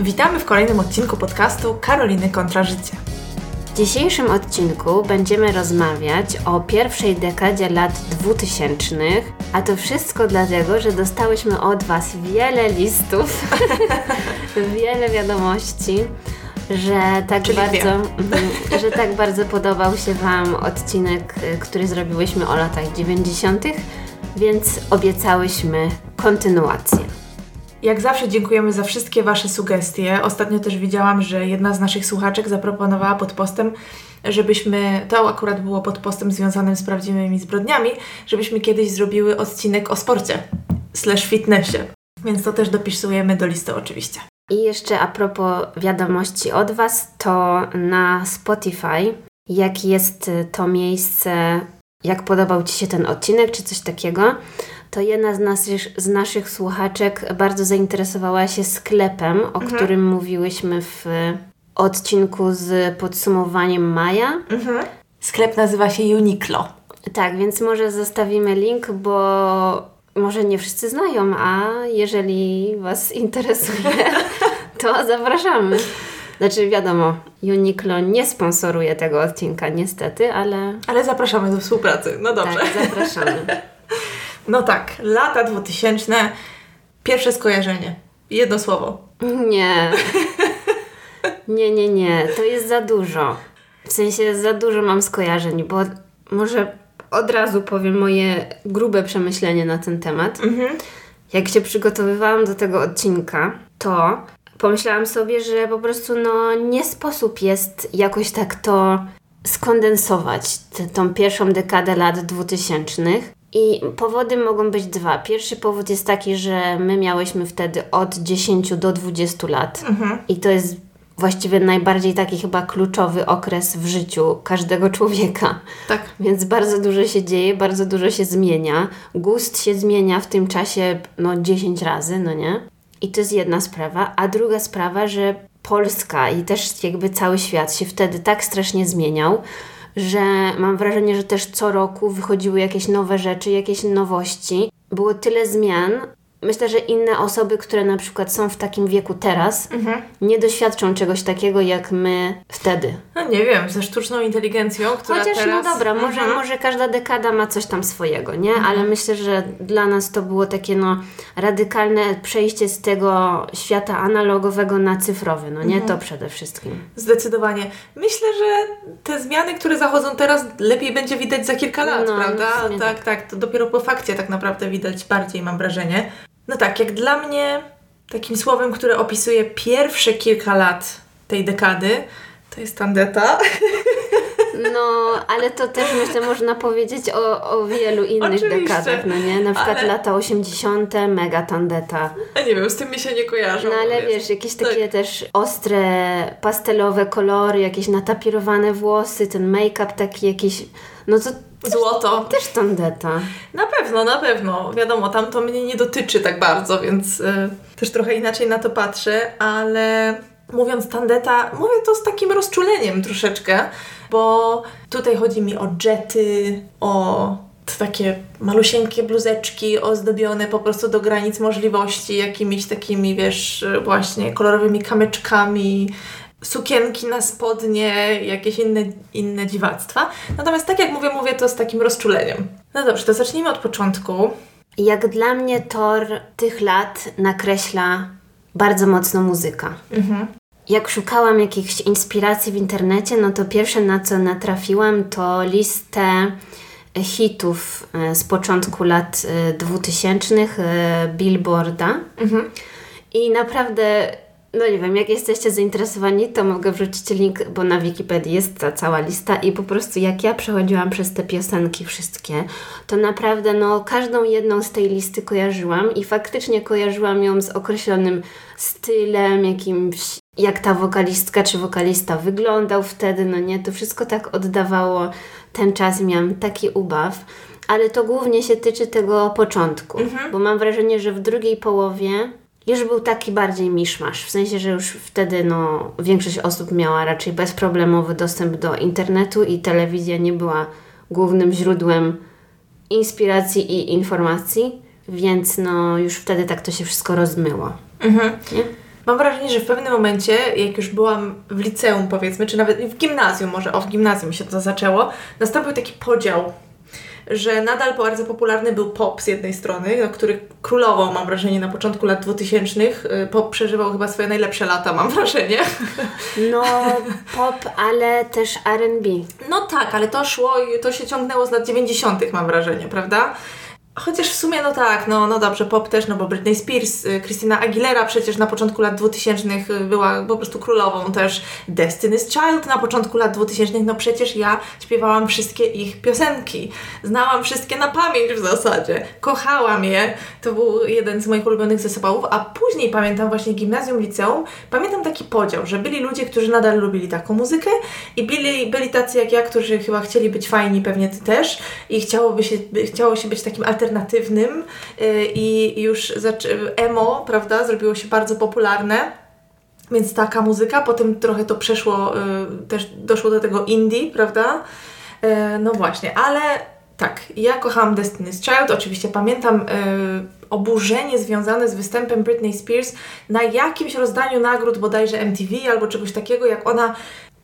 Witamy w kolejnym odcinku podcastu Karoliny kontra życie. W dzisiejszym odcinku będziemy rozmawiać o pierwszej dekadzie lat 2000, a to wszystko dlatego, że dostałyśmy od Was wiele listów, wiele wiadomości, że tak, bardzo, że tak bardzo podobał się Wam odcinek, który zrobiłyśmy o latach 90., więc obiecałyśmy kontynuację. Jak zawsze dziękujemy za wszystkie Wasze sugestie. Ostatnio też widziałam, że jedna z naszych słuchaczek zaproponowała pod postem, żebyśmy, to akurat było pod postem związanym z prawdziwymi zbrodniami, żebyśmy kiedyś zrobiły odcinek o sporcie slash fitnessie. Więc to też dopisujemy do listy oczywiście. I jeszcze a propos wiadomości od Was, to na Spotify, jak jest to miejsce, jak podobał Ci się ten odcinek, czy coś takiego, to jedna z naszych, z naszych słuchaczek bardzo zainteresowała się sklepem, o mhm. którym mówiłyśmy w odcinku z podsumowaniem maja. Mhm. Sklep nazywa się Uniqlo. Tak, więc może zostawimy link, bo może nie wszyscy znają, a jeżeli Was interesuje, to zapraszamy. Znaczy wiadomo, Uniqlo nie sponsoruje tego odcinka niestety, ale... Ale zapraszamy do współpracy, no dobrze. Tak, zapraszamy. No tak, lata 2000, pierwsze skojarzenie. Jedno słowo. Nie. Nie, nie, nie. To jest za dużo. W sensie za dużo mam skojarzeń, bo może od razu powiem moje grube przemyślenie na ten temat. Mhm. Jak się przygotowywałam do tego odcinka, to pomyślałam sobie, że po prostu no nie sposób jest jakoś tak to skondensować, tę tą pierwszą dekadę lat dwutysięcznych i powody mogą być dwa. Pierwszy powód jest taki, że my miałyśmy wtedy od 10 do 20 lat. Mhm. I to jest właściwie najbardziej taki chyba kluczowy okres w życiu każdego człowieka. Tak. Więc bardzo dużo się dzieje, bardzo dużo się zmienia. Gust się zmienia w tym czasie no 10 razy, no nie? I to jest jedna sprawa. A druga sprawa, że Polska i też jakby cały świat się wtedy tak strasznie zmieniał, że mam wrażenie, że też co roku wychodziły jakieś nowe rzeczy, jakieś nowości. Było tyle zmian, myślę, że inne osoby, które na przykład są w takim wieku teraz, mhm. nie doświadczą czegoś takiego jak my wtedy. No nie wiem, ze sztuczną inteligencją, która Chociaż no teraz... no dobra, może, mhm. może każda dekada ma coś tam swojego, nie? Mhm. Ale myślę, że dla nas to było takie no radykalne przejście z tego świata analogowego na cyfrowy, no nie? Mhm. To przede wszystkim. Zdecydowanie. Myślę, że te zmiany, które zachodzą teraz, lepiej będzie widać za kilka lat, no, prawda? Tak, tak, tak. To dopiero po fakcie tak naprawdę widać bardziej, mam wrażenie. No tak, jak dla mnie takim słowem, które opisuje pierwsze kilka lat tej dekady, to jest tandeta. No, ale to też myślę można powiedzieć o, o wielu innych Oczywiście. dekadach, no nie? Na przykład ale... lata 80. mega tandeta. A nie wiem, z tym mi się nie kojarzą. No ale wiesz, jakieś takie tak. też ostre, pastelowe kolory, jakieś natapirowane włosy, ten make-up taki jakiś, no to Złoto. Też tandeta. Na pewno, na pewno. Wiadomo, tam to mnie nie dotyczy tak bardzo, więc y, też trochę inaczej na to patrzę, ale mówiąc tandeta, mówię to z takim rozczuleniem troszeczkę, bo tutaj chodzi mi o jety, o takie malusieńkie bluzeczki ozdobione po prostu do granic możliwości, jakimiś takimi, wiesz, właśnie kolorowymi kamyczkami, sukienki na spodnie, jakieś inne, inne dziwactwa. Natomiast tak jak mówię, mówię to z takim rozczuleniem. No dobrze, to zacznijmy od początku. Jak dla mnie tor tych lat nakreśla bardzo mocno muzyka. Mhm. Jak szukałam jakichś inspiracji w internecie, no to pierwsze na co natrafiłam to listę hitów e, z początku lat 2000 e, e, Billboarda. Mhm. I naprawdę no nie wiem, jak jesteście zainteresowani, to mogę wrzucić link, bo na Wikipedii jest ta cała lista i po prostu jak ja przechodziłam przez te piosenki wszystkie, to naprawdę no każdą jedną z tej listy kojarzyłam i faktycznie kojarzyłam ją z określonym stylem, jakimś, jak ta wokalistka czy wokalista wyglądał wtedy, no nie, to wszystko tak oddawało ten czas, miałam taki ubaw ale to głównie się tyczy tego początku, mhm. bo mam wrażenie, że w drugiej połowie już był taki bardziej miszmasz, w sensie, że już wtedy no, większość osób miała raczej bezproblemowy dostęp do internetu i telewizja nie była głównym źródłem inspiracji i informacji, więc no już wtedy tak to się wszystko rozmyło. Mhm. Nie? Mam wrażenie, że w pewnym momencie, jak już byłam w liceum powiedzmy, czy nawet w gimnazjum może, o w gimnazjum się to zaczęło, nastąpił taki podział że nadal bardzo popularny był pop z jednej strony, no, który królował, mam wrażenie, na początku lat 2000. Y, pop przeżywał chyba swoje najlepsze lata, mam wrażenie. No, pop, ale też R&B. No tak, ale to szło i to się ciągnęło z lat 90., mam wrażenie, prawda? Chociaż w sumie, no tak, no, no dobrze, pop też, no bo Britney Spears, y, Christina Aguilera przecież na początku lat 2000 y, była po prostu królową też, Destiny's Child na początku lat 2000, no przecież ja śpiewałam wszystkie ich piosenki, znałam wszystkie na pamięć w zasadzie, kochałam je, to był jeden z moich ulubionych zespołów, a później pamiętam właśnie gimnazjum, liceum, pamiętam taki podział, że byli ludzie, którzy nadal lubili taką muzykę i byli, byli tacy jak ja, którzy chyba chcieli być fajni, pewnie ty też. I chciałoby się, chciało się być takim alternatywnym alternatywnym y, i już emo, prawda, zrobiło się bardzo popularne. Więc taka muzyka, potem trochę to przeszło, y, też doszło do tego indie, prawda? Y, no właśnie, ale tak, ja kochałam Destiny's Child, oczywiście pamiętam oburzenie związane z występem Britney Spears na jakimś rozdaniu nagród bodajże MTV albo czegoś takiego, jak ona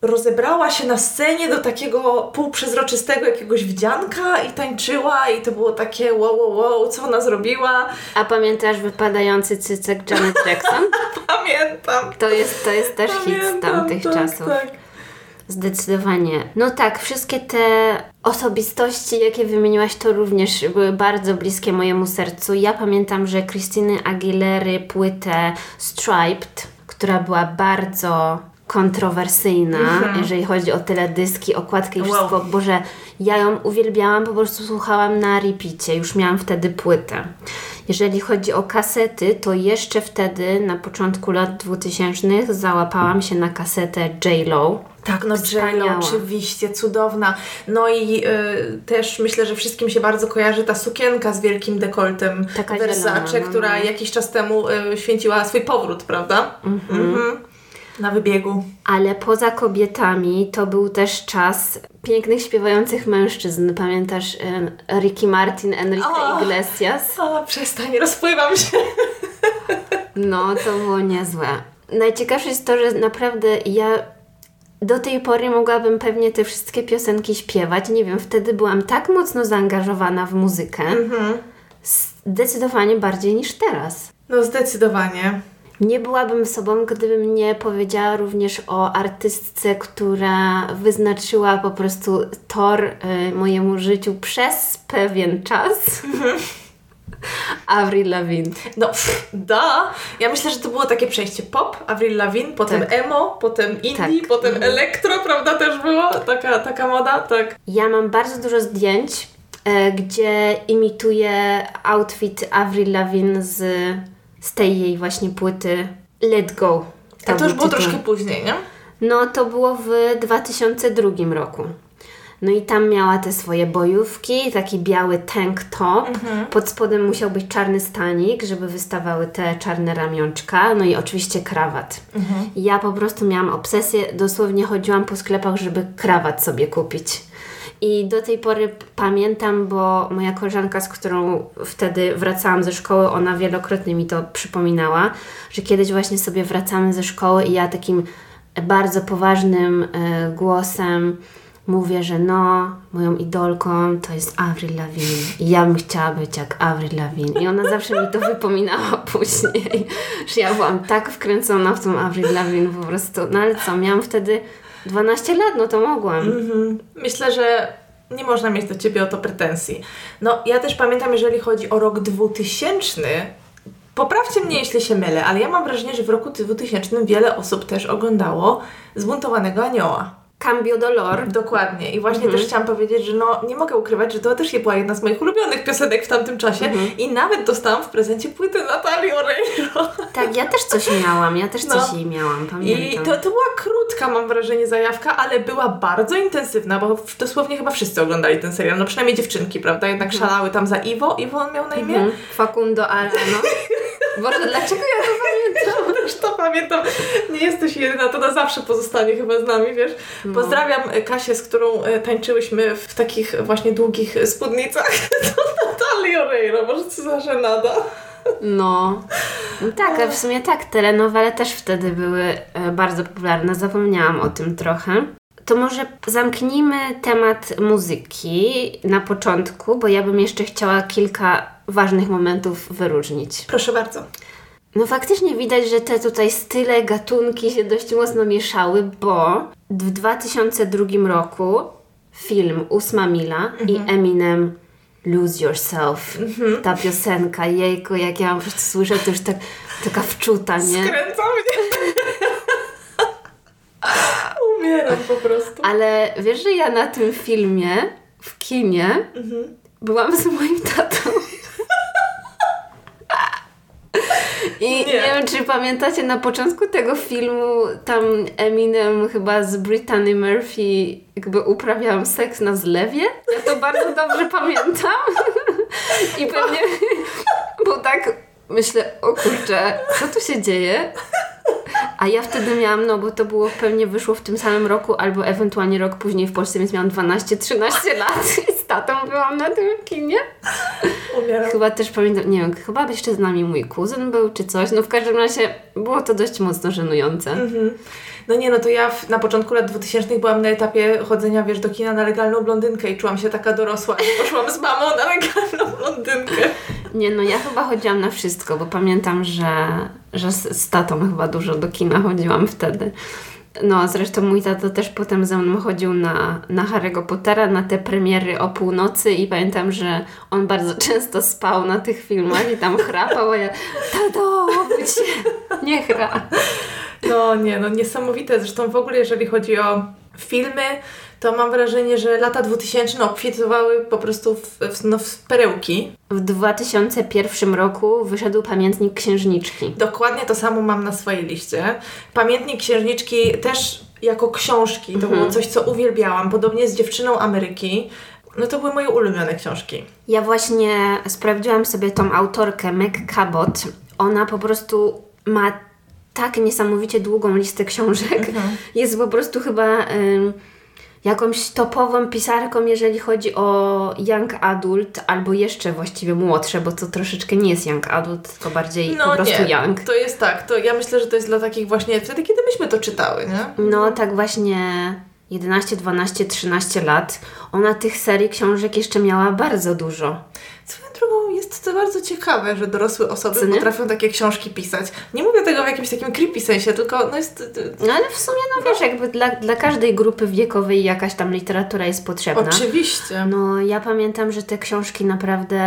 rozebrała się na scenie do takiego półprzezroczystego jakiegoś wdzianka i tańczyła i to było takie wow, wow, wow, co ona zrobiła. A pamiętasz wypadający cycek Janet Jackson? Pamiętam. To jest, to jest też Pamiętam, hit z tamtych tak, czasów. Tak. Zdecydowanie. No tak, wszystkie te osobistości, jakie wymieniłaś, to również były bardzo bliskie mojemu sercu. Ja pamiętam, że Krystyny Aguilery płytę Striped, która była bardzo kontrowersyjna, mhm. jeżeli chodzi o teledyski, okładkę i wszystko. Wow. Boże, ja ją uwielbiałam, po prostu słuchałam na repicie, już miałam wtedy płytę. Jeżeli chodzi o kasety, to jeszcze wtedy, na początku lat 2000 załapałam się na kasetę J-Lo. Tak, no J-Lo oczywiście, cudowna. No i y, też myślę, że wszystkim się bardzo kojarzy ta sukienka z wielkim dekoltem Taka Versace, zielona, no, która no. jakiś czas temu y, święciła swój powrót, prawda? Mhm. mhm na wybiegu. Ale poza kobietami to był też czas pięknych, śpiewających mężczyzn. Pamiętasz e, Ricky Martin, Enrique o, Iglesias? O, przestań, rozpływam się. No, to było niezłe. Najciekawsze jest to, że naprawdę ja do tej pory mogłabym pewnie te wszystkie piosenki śpiewać. Nie wiem, wtedy byłam tak mocno zaangażowana w muzykę. Mhm. Zdecydowanie bardziej niż teraz. No, zdecydowanie. Nie byłabym sobą, gdybym nie powiedziała również o artystce, która wyznaczyła po prostu tor y, mojemu życiu przez pewien czas. Avril Lavigne. No, da. Ja myślę, że to było takie przejście pop, Avril Lavigne, potem tak. emo, potem indie, tak. potem mhm. elektro, prawda, też była taka, taka moda, tak. Ja mam bardzo dużo zdjęć, e, gdzie imituję outfit Avril Lavigne z z tej jej właśnie płyty Let Go. A to już było tytuł. troszkę później, nie? No to było w 2002 roku. No i tam miała te swoje bojówki, taki biały tank top. Mhm. Pod spodem musiał być czarny stanik, żeby wystawały te czarne ramionczka. No i oczywiście krawat. Mhm. Ja po prostu miałam obsesję, dosłownie chodziłam po sklepach, żeby krawat sobie kupić. I do tej pory pamiętam, bo moja koleżanka, z którą wtedy wracałam ze szkoły, ona wielokrotnie mi to przypominała, że kiedyś właśnie sobie wracamy ze szkoły i ja takim bardzo poważnym y, głosem mówię, że no, moją idolką to jest Avril Lavigne i ja bym chciała być jak Avril Lavigne. I ona zawsze mi to wypominała później, że ja byłam tak wkręcona w tą Avril Lavigne po prostu. No ale co, miałam wtedy 12 lat, no to mogłam. Mhm. Myślę, że nie można mieć do Ciebie o to pretensji. No, ja też pamiętam, jeżeli chodzi o rok 2000, poprawcie mnie, jeśli się mylę, ale ja mam wrażenie, że w roku 2000 wiele osób też oglądało Zbuntowanego Anioła. Cambio Dolor. Dokładnie. I właśnie mhm. też chciałam powiedzieć, że no nie mogę ukrywać, że to też nie była jedna z moich ulubionych piosenek w tamtym czasie mhm. i nawet dostałam w prezencie płytę Natalii Oreiro. Tak, ja też coś miałam, ja też no. coś jej miałam, pamiętam. I to, to była krótka, mam wrażenie, zajawka, ale była bardzo intensywna, bo dosłownie chyba wszyscy oglądali ten serial, no przynajmniej dziewczynki, prawda? Jednak mhm. szalały tam za Iwo. Iwo on miał na imię? Mhm. Facundo Arano. Boże, dlaczego ja to pamiętam? Też to pamiętam. Nie jesteś jedyna, to na zawsze pozostanie chyba z nami, wiesz? No. Pozdrawiam Kasię, z którą e, tańczyłyśmy w takich właśnie długich spódnicach. To Natalia Oreiro, może co za żenada. No. No tak, a w sumie tak, telenowele też wtedy były e, bardzo popularne, zapomniałam o tym trochę. To może zamknijmy temat muzyki na początku, bo ja bym jeszcze chciała kilka ważnych momentów wyróżnić. Proszę bardzo. No faktycznie widać, że te tutaj style, gatunki się dość mocno mieszały, bo w 2002 roku film Ósma Mila i Eminem Lose Yourself. Ta piosenka, jejku, jak ja po prostu słyszę, to już tak, taka wczuta, nie? Skręca mnie. Umieram po prostu. Ale wiesz, że ja na tym filmie w kinie byłam z moim tatą. I nie. Nie. wiem, czy pamiętacie, na początku tego filmu tam Eminem chyba z Brittany Murphy jakby uprawiałam seks na zlewie. Ja to bardzo dobrze pamiętam. I pewnie, bo tak myślę, o kurczę, co tu się dzieje? A ja wtedy miałam, no bo to było pewnie wyszło w tym samym roku, albo ewentualnie rok później w Polsce, więc miałam 12-13 lat i z tatą byłam na tym kinie. Umieram. Chyba też pamiętam, nie wiem, chyba jeszcze z nami mój kuzyn był czy coś. No w każdym razie było to dość mocno żenujące. No nie, no to ja w, na początku lat 2000 byłam na etapie chodzenia, wiesz, do kina na legalną blondynkę i czułam się taka dorosła i poszłam z mamą na legalną blondynkę. Nie, no ja chyba chodziłam na wszystko, bo pamiętam, że, że z, z tatą chyba dużo do kina chodziłam wtedy. No, zresztą mój tato też potem ze mną chodził na, na Harry'ego Pottera, na te premiery o północy i pamiętam, że on bardzo często spał na tych filmach i tam chrapał, a ja tato, obudź się, nie chra. No nie, no niesamowite. Zresztą w ogóle jeżeli chodzi o filmy, to mam wrażenie, że lata 2000 no, obfitowały po prostu w, w, no, w perełki. W 2001 roku wyszedł Pamiętnik Księżniczki. Dokładnie to samo mam na swojej liście. Pamiętnik Księżniczki też jako książki, to było coś, co uwielbiałam. Podobnie z Dziewczyną Ameryki. No to były moje ulubione książki. Ja właśnie sprawdziłam sobie tą autorkę Meg Cabot. Ona po prostu ma tak niesamowicie długą listę książek. Jest po prostu chyba ym, jakąś topową pisarką, jeżeli chodzi o young adult, albo jeszcze właściwie młodsze, bo to troszeczkę nie jest young adult, tylko bardziej po prostu No nie, young. to jest tak. To ja myślę, że to jest dla takich właśnie wtedy, kiedy myśmy to czytały, nie? No tak właśnie 11, 12, 13 lat. Ona tych serii książek jeszcze miała bardzo dużo. Swoją drogą jest to bardzo ciekawe, że dorosłe osoby Co nie? potrafią takie książki pisać. Nie mówię tego w jakimś takim creepy sensie, tylko no jest... No ale w sumie, no wiesz, jakby dla, dla każdej grupy wiekowej jakaś tam literatura jest potrzebna. Oczywiście. No ja pamiętam, że te książki naprawdę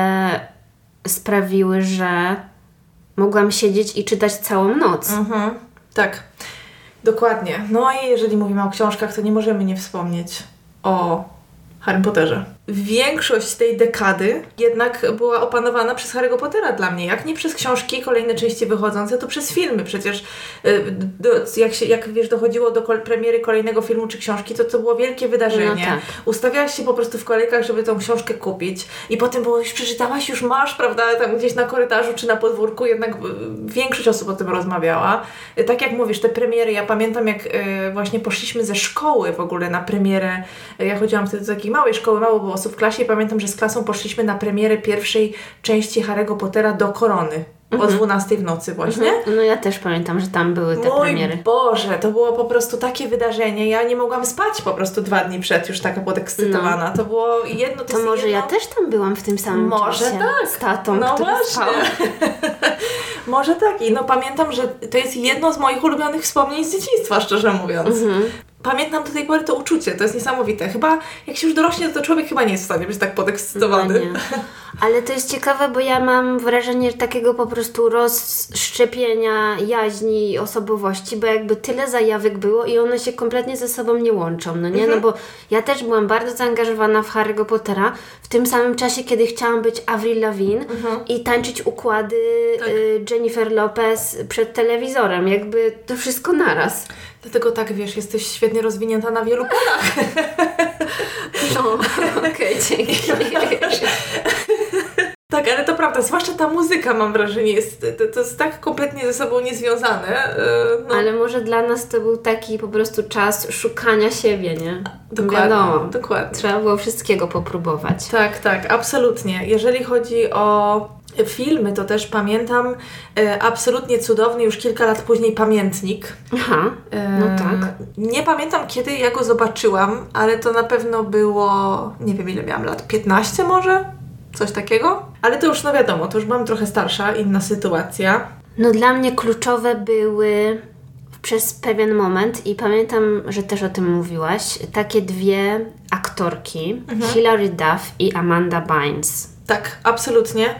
sprawiły, że mogłam siedzieć i czytać całą noc. Mhm, tak, dokładnie. No i jeżeli mówimy o książkach, to nie możemy nie wspomnieć o Harry Potterze. Większość tej dekady jednak była opanowana przez Harry'ego Pottera dla mnie. Jak nie przez książki, kolejne części wychodzące, to przez filmy. Przecież y, do, jak, się, jak wiesz, dochodziło do kol- premiery kolejnego filmu czy książki, to to było wielkie wydarzenie. No tak. Ustawiałaś się po prostu w kolejkach, żeby tą książkę kupić i potem było już przeczytałaś, już masz, prawda, tam gdzieś na korytarzu czy na podwórku, jednak y, większość osób o tym rozmawiała. Y, Tak jak mówisz, te premiery, ja pamiętam jak właśnie poszliśmy ze szkoły w ogóle na premierę, ja chodziłam wtedy do takiej małej szkoły, mało było osób w klasie pamiętam, że z klasą poszliśmy na premierę pierwszej części Harry'ego Pottera do Korony. O 12 w nocy właśnie. No ja też pamiętam, że tam były te Mój premiery. Boże, to było po prostu takie wydarzenie. Ja nie mogłam spać po prostu dwa dni przed, już taka podekscytowana. To było jedno, to, To może jedno... ja też tam byłam w tym samym Może czasie. tak. Z tatą, No właśnie. Może tak. I no pamiętam, że to jest jedno z moich ulubionych wspomnień z dzieciństwa, szczerze mówiąc. Mhm. Pamiętam do tej pory to uczucie, to jest niesamowite. Chyba jak się już dorośnie, to człowiek chyba nie jest w stanie być tak podekscytowany. No. Ale to jest ciekawe, bo ja mam wrażenie takiego po prostu rozszczepienia jaźni i osobowości, bo jakby tyle zajawek było i one się kompletnie ze sobą nie łączą, no nie? No bo ja też byłam bardzo zaangażowana w Harry'ego Pottera w tym samym czasie, kiedy chciałam być Avril Lavigne i tańczyć układy y, Jennifer Lopez przed telewizorem, jakby to wszystko naraz. Dlatego tak, wiesz, jesteś świetnie rozwinięta na wielu polach. No, okej, dzięki. Tak, ale to prawda, zwłaszcza ta muzyka mam wrażenie, jest, to, to jest tak kompletnie ze sobą niezwiązane. yy, No, Ale może dla nas to był taki po prostu czas szukania siebie, nie? dokładnie, Wiadomo. dokładnie. Trzeba było wszystkiego popróbować. Tak, tak, absolutnie. Jeżeli chodzi o filmy, to też pamiętam e, absolutnie cudowny już kilka lat później pamiętnik. Aha, no E, tak. Nie pamiętam kiedy ja go zobaczyłam, ale to na pewno było, nie wiem ile miałam lat, 15 może? Coś takiego? Ale to już no wiadomo, to już byłam trochę starsza, inna sytuacja. No dla mnie kluczowe były przez pewien moment i pamiętam, że też o tym mówiłaś, takie dwie aktorki, Hilary Duff i Amanda Bynes. Tak, absolutnie.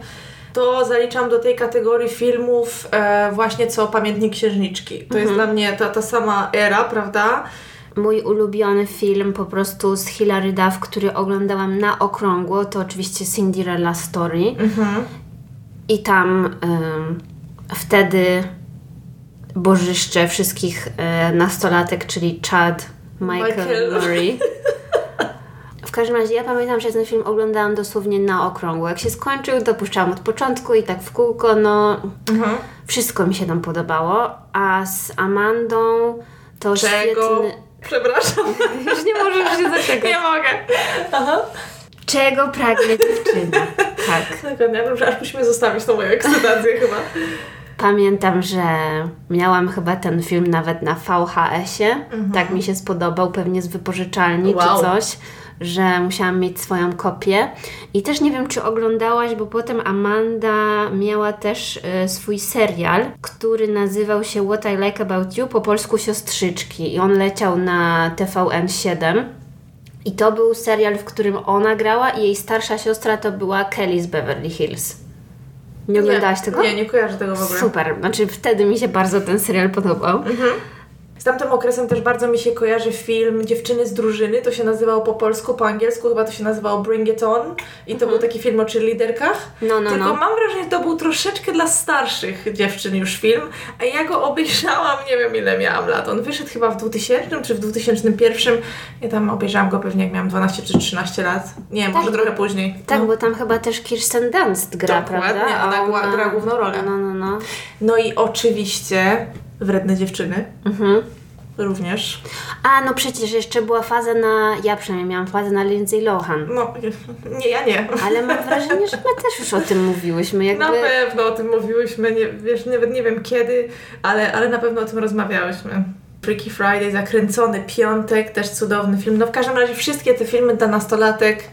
To zaliczam do tej kategorii filmów e, właśnie co Pamiętnik Księżniczki. To jest dla mnie ta, ta sama era, prawda? Mój ulubiony film po prostu z Hilary Duff, który oglądałam na okrągło, to oczywiście Cinderella Story. I tam wtedy bożyszcze wszystkich e, nastolatek, czyli Chad, Michael, Michael. Murray. W każdym razie ja pamiętam, że ten film oglądałam dosłownie na okrągło. Jak się skończył, to puszczałam od początku i tak w kółko, no wszystko mi się tam podobało. A z Amandą to Czego? świetny... Przepraszam. Już nie możesz się zaczekać. Nie mogę. Aha. Czego pragnie dziewczyna? Tak. Dokładnie, że aż musimy zostawić tą moją ekscytację chyba. Pamiętam, że miałam chyba ten film nawet na VHS-ie. Tak mi się spodobał, pewnie z wypożyczalni Wow. czy coś, że musiałam mieć swoją kopię. I też nie wiem, czy oglądałaś, bo potem Amanda miała też e, swój serial, który nazywał się What I Like About You, po polsku Siostrzyczki. I on leciał na TVN7. I to był serial, w którym ona grała i jej starsza siostra to była Kelly z Beverly Hills. Nie oglądałaś tego? Nie, nie kojarzę tego w ogóle. Super, znaczy wtedy mi się bardzo ten serial podobał. Z tamtym okresem też bardzo mi się kojarzy film Dziewczyny z drużyny. To się nazywało po polsku, po angielsku chyba to się nazywało Bring It On. I to był taki film o cheerleaderkach. No, no, Tylko no. mam wrażenie, że to był troszeczkę dla starszych dziewczyn już film. A ja go obejrzałam, nie wiem ile miałam lat. On wyszedł chyba w 2000 czy w 2001. Ja tam obejrzałam go pewnie jak miałam 12 czy 13 lat. Nie wiem, Tak, może trochę później. Tak, No. bo tam chyba też Kirsten Dunst gra, Dokładnie, prawda? ona A gra- gra główną rolę. No, no, no. no i oczywiście Wredne dziewczyny. Mhm. Również. A, no przecież jeszcze była faza na, ja przynajmniej miałam fazę na Lindsay Lohan. No, nie, ja nie. Ale mam wrażenie, że my też już o tym mówiłyśmy. Jakby... Na pewno o tym mówiłyśmy, nie, wiesz, nawet nie wiem kiedy, ale, ale na pewno o tym rozmawiałyśmy. Freaky Friday, Zakręcony Piątek, też cudowny film. No w każdym razie wszystkie te filmy dla nastolatek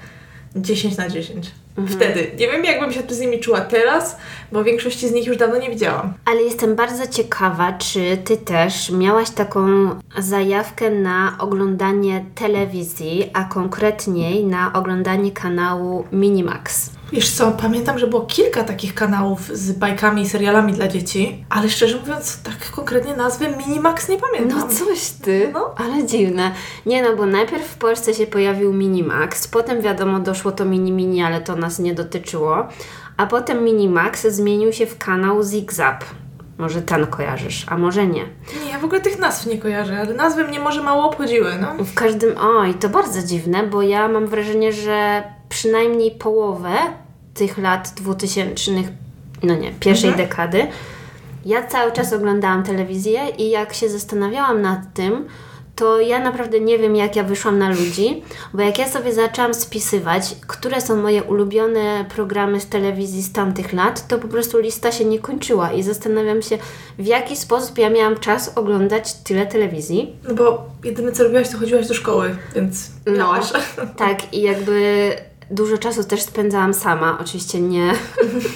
10 na 10. Wtedy. Nie wiem jakbym się z nimi czuła teraz, bo większości z nich już dawno nie widziałam. Ale jestem bardzo ciekawa, czy ty też miałaś taką zajawkę na oglądanie telewizji, a konkretniej na oglądanie kanału Minimax. Wiesz co, pamiętam, że było kilka takich kanałów z bajkami i serialami dla dzieci, ale szczerze mówiąc, tak konkretnie nazwy Minimax nie pamiętam. No coś ty, No. ale dziwne. Nie no, bo najpierw w Polsce się pojawił Minimax, potem wiadomo doszło to Mini Mini, ale to nas nie dotyczyło, a potem Minimax zmienił się w kanał Zigzag. Może ten kojarzysz, a może nie. Nie, ja w ogóle tych nazw nie kojarzę, ale nazwy mnie może mało obchodziły, no. W każdym, oj, to bardzo dziwne, bo ja mam wrażenie, że przynajmniej połowę tych lat dwutysięcznych, no nie, pierwszej dekady, ja cały czas oglądałam telewizję i jak się zastanawiałam nad tym, to ja naprawdę nie wiem, jak ja wyszłam na ludzi, bo jak ja sobie zaczęłam spisywać, które są moje ulubione programy z telewizji z tamtych lat, to po prostu lista się nie kończyła i zastanawiam się, w jaki sposób ja miałam czas oglądać tyle telewizji. No bo jedyne co robiłaś, to chodziłaś do szkoły, więc No, miałaś. tak i jakby dużo czasu też spędzałam sama, oczywiście nie,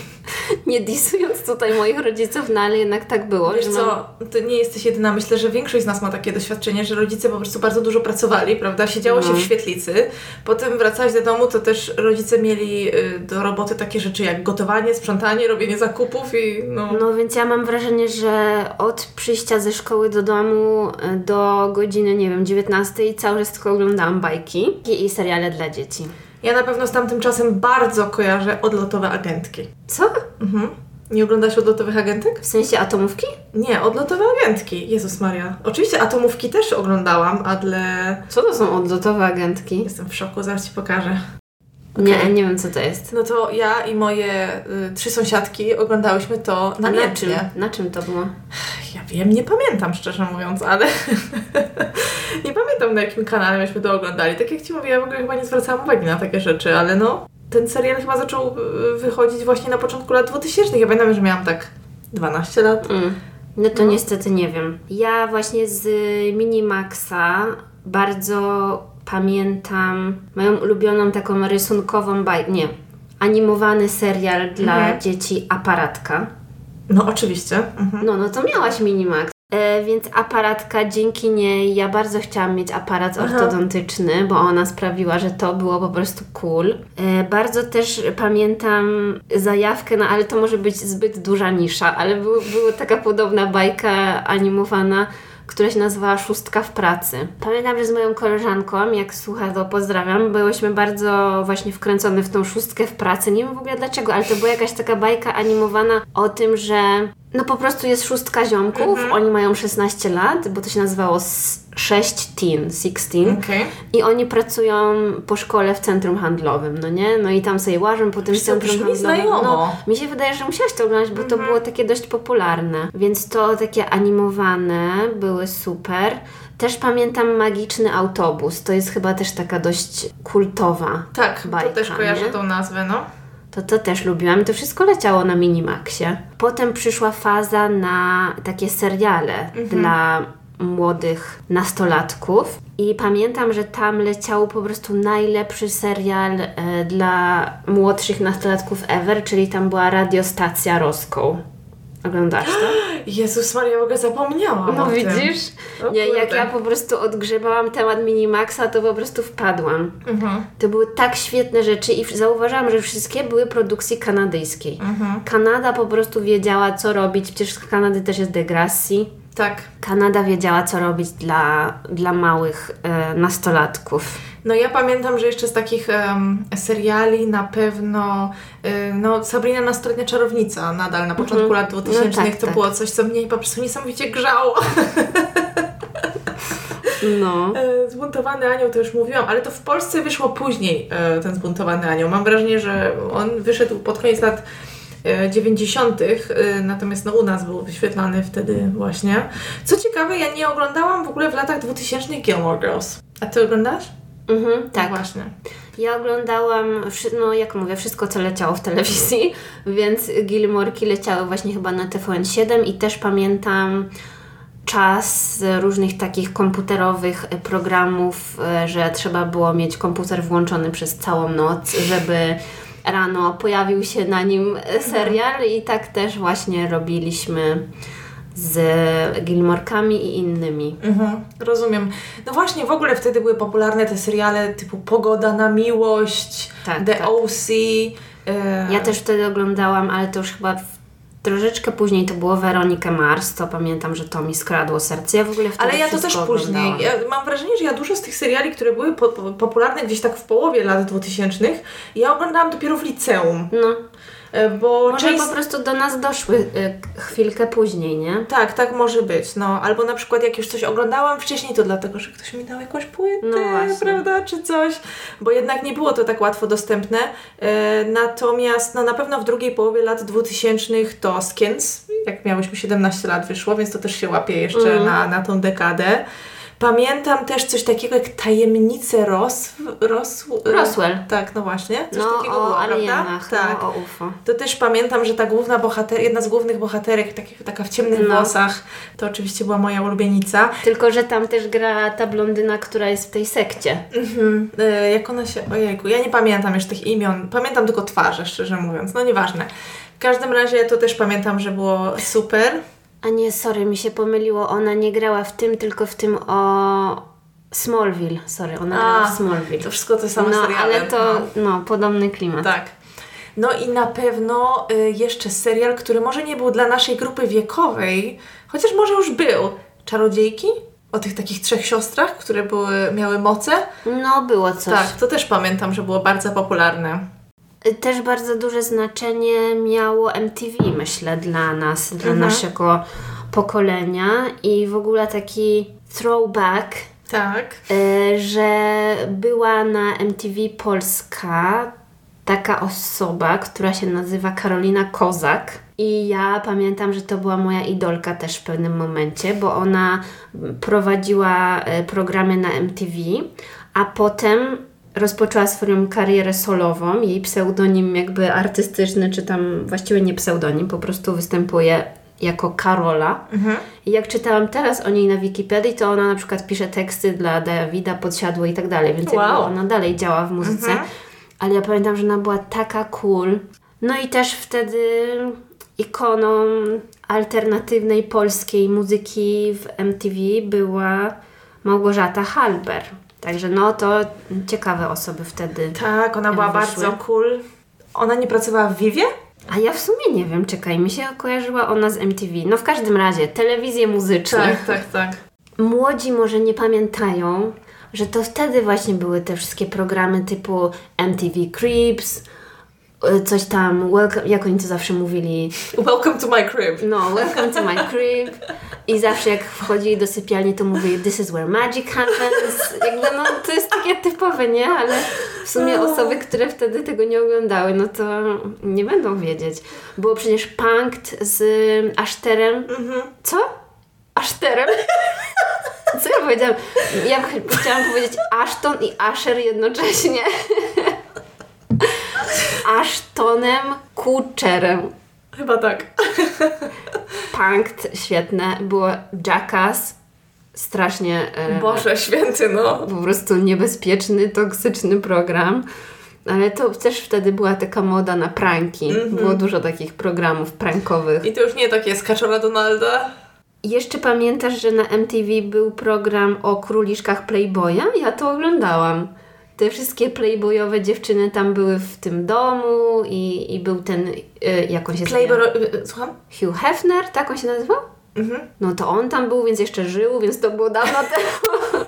nie disując tutaj moich rodziców, no ale jednak tak było. Wiesz co, to nie jesteś jedyna. Myślę, że większość z nas ma takie doświadczenie, że rodzice po prostu bardzo dużo pracowali, prawda? Siedziało się No. w świetlicy, potem wracałeś do domu, to też rodzice mieli y, do roboty takie rzeczy jak gotowanie, sprzątanie, robienie zakupów i no... No więc ja mam wrażenie, że od przyjścia ze szkoły do domu e, do godziny, nie wiem, 19 cały czas tylko oglądałam bajki i seriale dla dzieci. Ja na pewno z tamtym czasem bardzo kojarzę odlotowe agentki. Co? Mhm. Nie oglądasz odlotowych agentek? W sensie atomówki? Nie, odlotowe agentki. Jezus Maria. Oczywiście atomówki też oglądałam, ale Co to są odlotowe agentki? jestem w szoku, zaraz Ci pokażę. Nie, Okej. nie wiem co to jest. No to ja i moje y, trzy sąsiadki oglądałyśmy to A na czym? Na czym to było? Ja wiem, nie pamiętam szczerze mówiąc, ale nie pamiętam na jakim kanale myśmy to oglądali. Tak jak Ci mówię, ja w ogóle chyba nie zwracałam uwagi na takie rzeczy, ale no ten serial chyba zaczął y, wychodzić właśnie na początku lat 2000. Ja pamiętam, że miałam tak 12 lat. Mm. No to no. niestety nie wiem. Ja właśnie z Minimaxa bardzo pamiętam moją ulubioną taką rysunkową bajkę, nie, animowany serial dla mhm. dzieci Aparatka. No oczywiście. Mhm. No, no to miałaś Minimax. E, więc aparatka, dzięki niej ja bardzo chciałam mieć aparat Aha. ortodontyczny, bo ona sprawiła, że to było po prostu cool. E, bardzo też pamiętam zajawkę, no ale to może być zbyt duża nisza, ale była taka podobna bajka animowana która się nazywała Szóstka w pracy. Pamiętam, że z moją koleżanką, jak słucha, to pozdrawiam, byłyśmy bardzo właśnie wkręcone w tą szóstkę w pracy. Nie wiem w ogóle dlaczego, ale to była jakaś taka bajka animowana o tym, że no po prostu jest szóstka ziomków, mhm. oni mają 16 lat, bo to się nazywało 6 teen, 16 okay. i oni pracują po szkole w centrum handlowym, no nie? No i tam sobie łażą po tym Wiesz, centrum handlowym. Znajomo. No, mi się wydaje, że musiałaś to oglądać, bo to mhm. było takie dość popularne. Więc to takie animowane były super. Też pamiętam Magiczny Autobus. To jest chyba też taka dość kultowa Tak, bajka, to też kojarzę nie? tą nazwę, no to to też lubiłam. To wszystko leciało na Minimaxie. Potem przyszła faza na takie seriale mhm. dla młodych nastolatków i pamiętam, że tam leciał po prostu najlepszy serial e, dla młodszych nastolatków ever, czyli tam była radiostacja Roską. Oglądasz to? Jezus Maria, w ogóle zapomniałam No widzisz? Nie, jak ja po prostu odgrzebałam temat Minimaxa, to po prostu wpadłam. Mhm. To były tak świetne rzeczy i zauważyłam, że wszystkie były produkcji kanadyjskiej. Mhm. Kanada po prostu wiedziała, co robić. Przecież z Kanady też jest Degrassi. Tak. Kanada wiedziała, co robić dla, dla małych e, nastolatków. No ja pamiętam, że jeszcze z takich um, seriali na pewno no Sabrina Nastoletnia Czarownica nadal na początku mhm. lat 2000 no tak, to tak. było coś, co mnie po prostu niesamowicie grzało. No. E, zbuntowany Anioł to już mówiłam, ale to w Polsce wyszło później e, ten Zbuntowany Anioł. Mam wrażenie, że on wyszedł pod koniec lat 90., natomiast no, u nas był wyświetlany wtedy właśnie. Co ciekawe, ja nie oglądałam w ogóle w latach 2000 Gilmore Girls. A ty oglądasz? Mhm, tak. No właśnie. Ja oglądałam, no jak mówię, wszystko co leciało w telewizji, więc Gilmorki leciały właśnie chyba na TVN7 i też pamiętam czas różnych takich komputerowych programów, e, że trzeba było mieć komputer włączony przez całą noc, żeby rano pojawił się na nim serial i tak też właśnie robiliśmy z Gilmorkami i innymi. Mhm, rozumiem. No właśnie, w ogóle wtedy były popularne te seriale typu Pogoda na miłość, tak, The tak. OC. E... Ja też wtedy oglądałam, ale to już chyba Troszeczkę później to było Weronika Mars, to pamiętam, że to mi skradło serce. Ja w ogóle wtedy Ale ja to też później. Ja mam wrażenie, że ja dużo z tych seriali, które były po, popularne gdzieś tak w połowie lat 2000, ja oglądałam dopiero w liceum. No. E, bo może część... po prostu do nas doszły e, chwilkę później, nie? Tak, tak może być. No, albo na przykład jak już coś oglądałam wcześniej, to dlatego, że ktoś mi dał jakąś płytę, no prawda, czy coś, bo jednak nie było to tak łatwo dostępne. E, natomiast no, na pewno w drugiej połowie lat 2000 to Skins, jak miałyśmy 17 lat wyszło, więc to też się łapie jeszcze mm. na, na tą dekadę. Pamiętam też coś takiego jak Tajemnice Ros, Ros, Roswell. Tak, no właśnie. Coś no, takiego o było, alienach, prawda? No, tak. No, o UFO. To też pamiętam, że ta główna bohater, jedna z głównych bohaterek, taki, taka w ciemnych no. włosach, to oczywiście była moja ulubienica. Tylko, że tam też gra ta blondyna, która jest w tej sekcie. Mhm. E, jak ona się... Ojejku, ja nie pamiętam już tych imion. Pamiętam tylko twarze, szczerze mówiąc. No nieważne. W każdym razie to też pamiętam, że było super. A nie, sorry, mi się pomyliło. Ona nie grała w tym, tylko w tym o Smallville. Sorry, ona A, grała w Smallville. To wszystko to samo no, seriale. ale to, no. no, podobny klimat. Tak. No i na pewno y, jeszcze serial, który może nie był dla naszej grupy wiekowej, chociaż może już był. Czarodziejki? O tych takich trzech siostrach, które były, miały moce? No, było coś. Tak, to też pamiętam, że było bardzo popularne. Też bardzo duże znaczenie miało MTV, myślę, dla nas, dla mhm. naszego pokolenia i w ogóle taki throwback. Tak. Y, że była na MTV Polska taka osoba, która się nazywa Karolina Kozak. I ja pamiętam, że to była moja idolka też w pewnym momencie, bo ona prowadziła y, programy na MTV, a potem rozpoczęła swoją karierę solową. Jej pseudonim jakby artystyczny, czy tam właściwie nie pseudonim, po prostu występuje jako Karola. Mhm. I jak czytałam teraz o niej na Wikipedii, to ona na przykład pisze teksty dla Dawida Podsiadło i tak dalej, więc Wow. ona dalej działa w muzyce. Mhm. Ale ja pamiętam, że ona była taka cool. No i też wtedy ikoną alternatywnej polskiej muzyki w MTV była Małgorzata Halber. Także no to ciekawe osoby wtedy. Tak, ona była Wyszły. bardzo cool. Ona nie pracowała w Vivie? A ja w sumie nie wiem, czekaj, mi się kojarzyła ona z MTV. No w każdym razie, telewizje muzyczne. tak, tak. Młodzi może nie pamiętają, że to wtedy właśnie były te wszystkie programy typu MTV Creeps, y, coś tam, welcome, jak oni to zawsze mówili, Welcome to my crib. no, welcome to my crib. I zawsze jak wchodzili do sypialni, to mówili this is where magic happens. Jakby no, to jest takie typowe, nie? Ale w sumie osoby, które wtedy tego nie oglądały, no to nie będą wiedzieć. Było przecież Punkt z Aszterem. Co? Aszterem? Co ja powiedziałam? Ja ch- chciałam powiedzieć Ashton i Asher jednocześnie. Ashtonem Kutcherem. Chyba tak. Punkt, świetne. Było Jackass, strasznie e, Boże święty, no. po prostu niebezpieczny, toksyczny program. Ale to też wtedy była taka moda na pranki. Było dużo takich programów prankowych. I to już nie takie skaczora Donalda. I Jeszcze pamiętasz, że na MTV był program o króliczkach Playboya? Ja to oglądałam. Te wszystkie playboyowe dziewczyny tam były w tym domu i, i był ten, y, jak on się Playboy... nazywa? y, Słucham? Hugh Hefner, tak on się nazywał? Mhm. No to on tam był, więc jeszcze żył, więc to było dawno temu.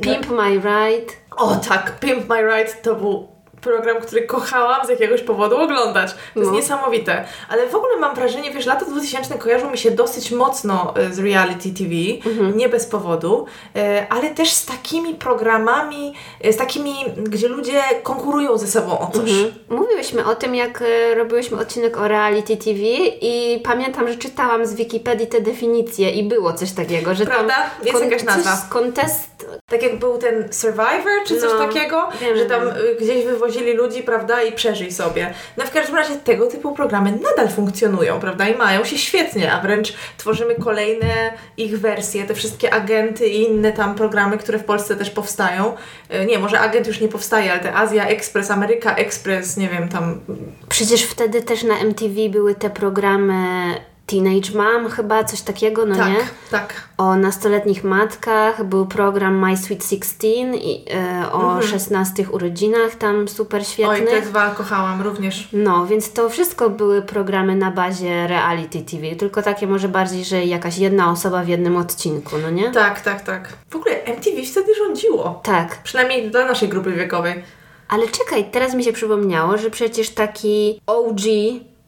Pimp My Ride. O tak, Pimp My Ride to był program, który kochałam z jakiegoś powodu oglądać. To jest No. niesamowite. Ale w ogóle mam wrażenie, wiesz, lata 2000 kojarzą mi się dosyć mocno e, z reality TV, Mhm. nie bez powodu, e, ale też z takimi programami, e, z takimi, gdzie ludzie konkurują ze sobą o coś. Mhm. Mówiłyśmy o tym, jak robiłyśmy odcinek o reality TV i pamiętam, że czytałam z Wikipedii te definicje i było coś takiego, że Prawda? tam Jest jakaś nazwa. Coś z contest... Tak jak był ten Survivor, czy coś No, takiego, wiem, że tam gdzieś wywozili ludzi, prawda, i przeżyj sobie. No w każdym razie tego typu programy nadal funkcjonują, prawda, i mają się świetnie, a wręcz tworzymy kolejne ich wersje, te wszystkie agenty i inne tam programy, które w Polsce też powstają. Y, Nie, może agent już nie powstaje, ale te Azja Express, Ameryka Express, nie wiem, tam... Przecież wtedy też na MTV były te programy Teenage Mom chyba, coś takiego, no tak, nie? tak. O nastoletnich matkach, był program My Sweet Sixteen i, e, o 16 urodzinach, tam super Mhm. Oj, świetnych. te dwa kochałam również. No, więc to wszystko były programy na bazie reality TV, tylko takie może bardziej, że jakaś jedna osoba w jednym odcinku, no nie? Tak, tak, tak. W ogóle MTV wtedy rządziło. Tak. Przynajmniej dla naszej grupy wiekowej. Ale czekaj, teraz mi się przypomniało, że przecież taki OG,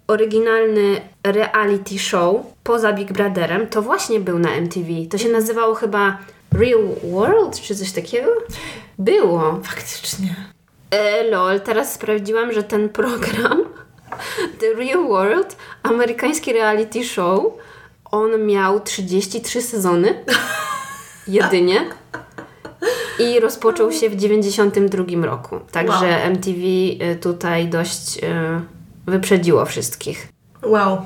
oryginalny reality show poza Big Brotherem, to właśnie był na MTV. To się nazywało chyba Real World, czy coś takiego? Było. Faktycznie. E, lol, teraz sprawdziłam, że ten program, The Real World, amerykański reality show, on miał 33 sezony. Jedynie. I rozpoczął się w 92 roku. Także Wow. MTV y, tutaj dość y, wyprzedziło wszystkich. Wow.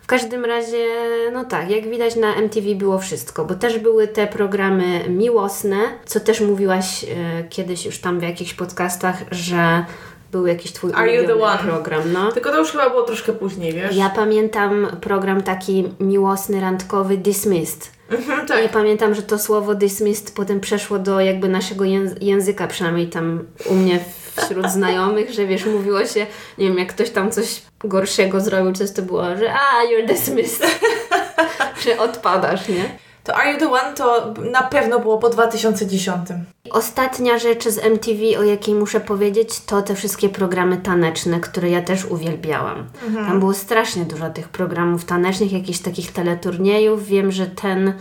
W każdym razie, no tak, jak widać na MTV było wszystko, bo też były te programy miłosne, co też mówiłaś e, kiedyś już tam w jakichś podcastach, że był jakiś twój Are you the one? program, no. Tylko to już chyba było troszkę później, wiesz? Ja pamiętam program taki miłosny, randkowy Dismissed. Mhm, I tak. pamiętam, że to słowo dismissed potem przeszło do jakby naszego jęz- języka, przynajmniej tam u mnie wśród znajomych, że wiesz, mówiło się, nie wiem, jak ktoś tam coś gorszego zrobił, coś to było, że a, you're dismissed, że odpadasz, nie? To Are You The One to na pewno było po 2010. Ostatnia rzecz z MTV, o jakiej muszę powiedzieć, to te wszystkie programy taneczne, które ja też uwielbiałam. Tam było strasznie dużo tych programów tanecznych, jakichś takich teleturniejów. Wiem, że ten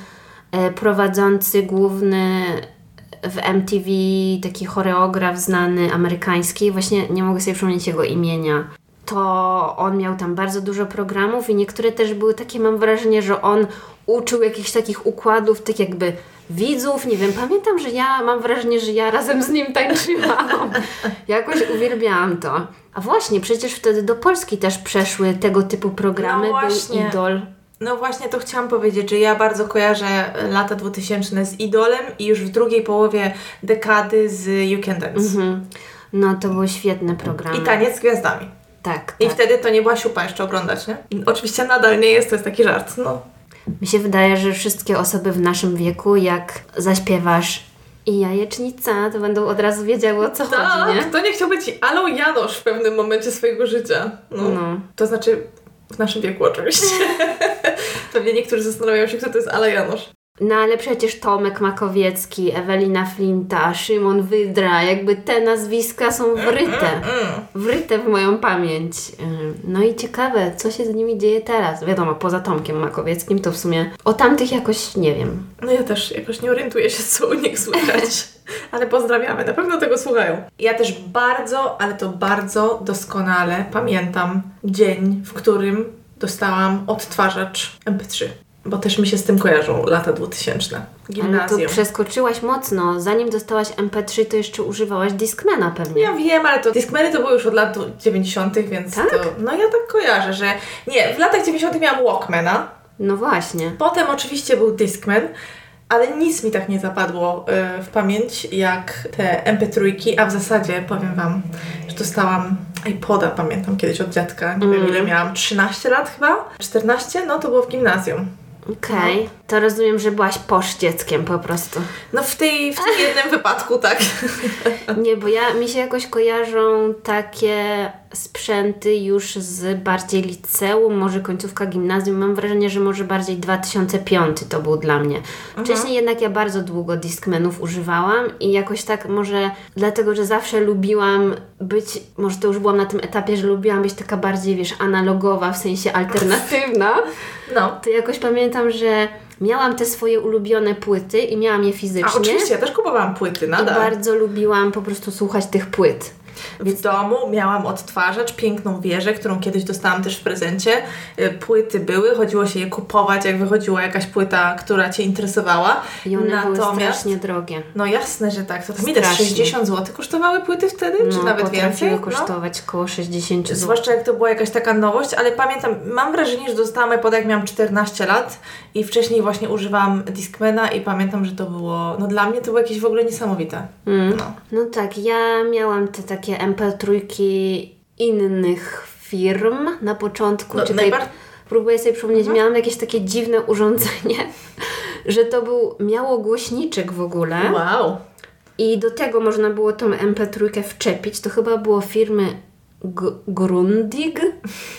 e, prowadzący główny w MTV, taki choreograf znany amerykański, właśnie nie mogę sobie przypomnieć jego imienia. To on miał tam bardzo dużo programów i niektóre też były takie, mam wrażenie, że on uczył jakichś takich układów, tak jakby widzów, nie wiem, pamiętam, że ja mam wrażenie, że ja razem z nim tańczyłam. Jakoś uwielbiałam to. A właśnie, przecież wtedy do Polski też przeszły tego typu programy, No był. Idol. No właśnie to chciałam powiedzieć, że ja bardzo kojarzę lata 2000 z Idolem i już w drugiej połowie dekady z You Can Dance. Mhm. No to były świetne programy. I taniec z gwiazdami. Tak, I tak. wtedy to nie była siupa jeszcze oglądać, nie? Oczywiście nadal nie jest, to jest taki żart, no. Mi się wydaje, że wszystkie osoby w naszym wieku, jak zaśpiewasz i jajecznica, to będą od razu wiedziały o co chodzi, nie? Tak, kto nie chciał być Alą Janosz w pewnym momencie swojego życia? No. No. To znaczy w naszym wieku oczywiście. Pewnie niektórzy zastanawiają się, kto to jest Ala Janosz. No ale przecież Tomek Makowiecki, Ewelina Flinta, Szymon Wydra, jakby te nazwiska są wryte. Wryte w moją pamięć. Ym, No i ciekawe, co się z nimi dzieje teraz. Wiadomo, poza Tomkiem Makowieckim to w sumie o tamtych jakoś nie wiem. No ja też jakoś nie orientuję się, co u nich słychać. Ale pozdrawiamy, na pewno tego słuchają. Ja też bardzo, ale to bardzo doskonale pamiętam dzień, w którym dostałam odtwarzacz MP3. Bo też mi się z tym kojarzą lata 2000. Ale Gimnazjum. to przeskoczyłaś mocno. Zanim dostałaś MP3, to jeszcze używałaś Discmana pewnie. Ja wiem, ale to Discmany to były już od lat 90., więc Tak? to. No ja tak kojarzę, że. Nie, w latach 90. miałam Walkmana. No właśnie. Potem oczywiście był Discman, ale nic mi tak nie zapadło y, w pamięć jak te MP3, a w zasadzie powiem Wam, że dostałam iPoda, pamiętam kiedyś od dziadka. Nie wiem ile miałam, 13 lat chyba? 14? No to było w gimnazjum. Okej. To rozumiem, że byłaś posz dzieckiem po prostu. No w, tej, w tym jednym wypadku tak. Nie, bo ja, mi się jakoś kojarzą takie sprzęty już z bardziej liceum, może końcówka gimnazjum. Mam wrażenie, że może bardziej 2005 to był dla mnie. Wcześniej jednak ja bardzo długo Discmanów używałam i jakoś tak może dlatego, że zawsze lubiłam być, może to już byłam na tym etapie, że lubiłam być taka bardziej, wiesz, analogowa, w sensie alternatywna. No. To jakoś pamiętam, że miałam te swoje ulubione płyty i miałam je fizycznie. A oczywiście, ja też kupowałam płyty I nadal. bardzo lubiłam po prostu słuchać tych płyt. W domu miałam odtwarzacz, piękną wieżę, którą kiedyś dostałam też w prezencie. Y, Płyty były, chodziło się je kupować, jak wychodziła jakaś płyta, która Cię interesowała. I one były Natomiast, strasznie drogie. no jasne, że tak. To tam ile? Strasznie. 60 zł kosztowały płyty wtedy? czy No, nawet potrafiły więcej? No. kosztować około 60 zł. Zwłaszcza jak to była jakaś taka nowość, ale pamiętam, mam wrażenie, że dostałam iPoda jak miałam 14 lat i wcześniej właśnie używałam Discmana i pamiętam, że to było, no dla mnie to było jakieś w ogóle niesamowite. Mm. No. No tak, ja miałam te takie MP3 innych firm na początku. No, Czekaj, najbar- próbuję sobie przypomnieć, miałam jakieś takie dziwne urządzenie, że to był, miało głośniczek w ogóle. Wow. I do tego można było tą MP3 wczepić. To chyba było firmy G- Grundig.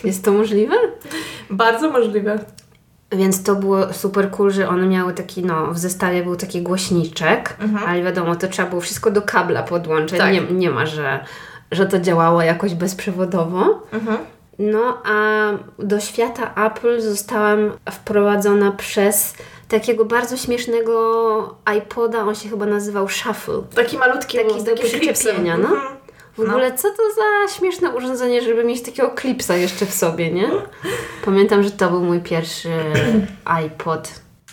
Jest to możliwe? Bardzo możliwe. Więc to było super cool, że one miały taki, no, w zestawie był taki głośniczek, ale wiadomo, to trzeba było wszystko do kabla podłączyć. Tak. Nie, nie ma, że, że to działało jakoś bezprzewodowo. No, a do świata Apple zostałam wprowadzona przez takiego bardzo śmiesznego iPoda, on się chyba nazywał Shuffle. Taki malutki, Taki z do przyczepienia, no. Mhm. W ogóle co to za śmieszne urządzenie, żeby mieć takiego klipsa jeszcze w sobie, nie? Pamiętam, że to był mój pierwszy iPod.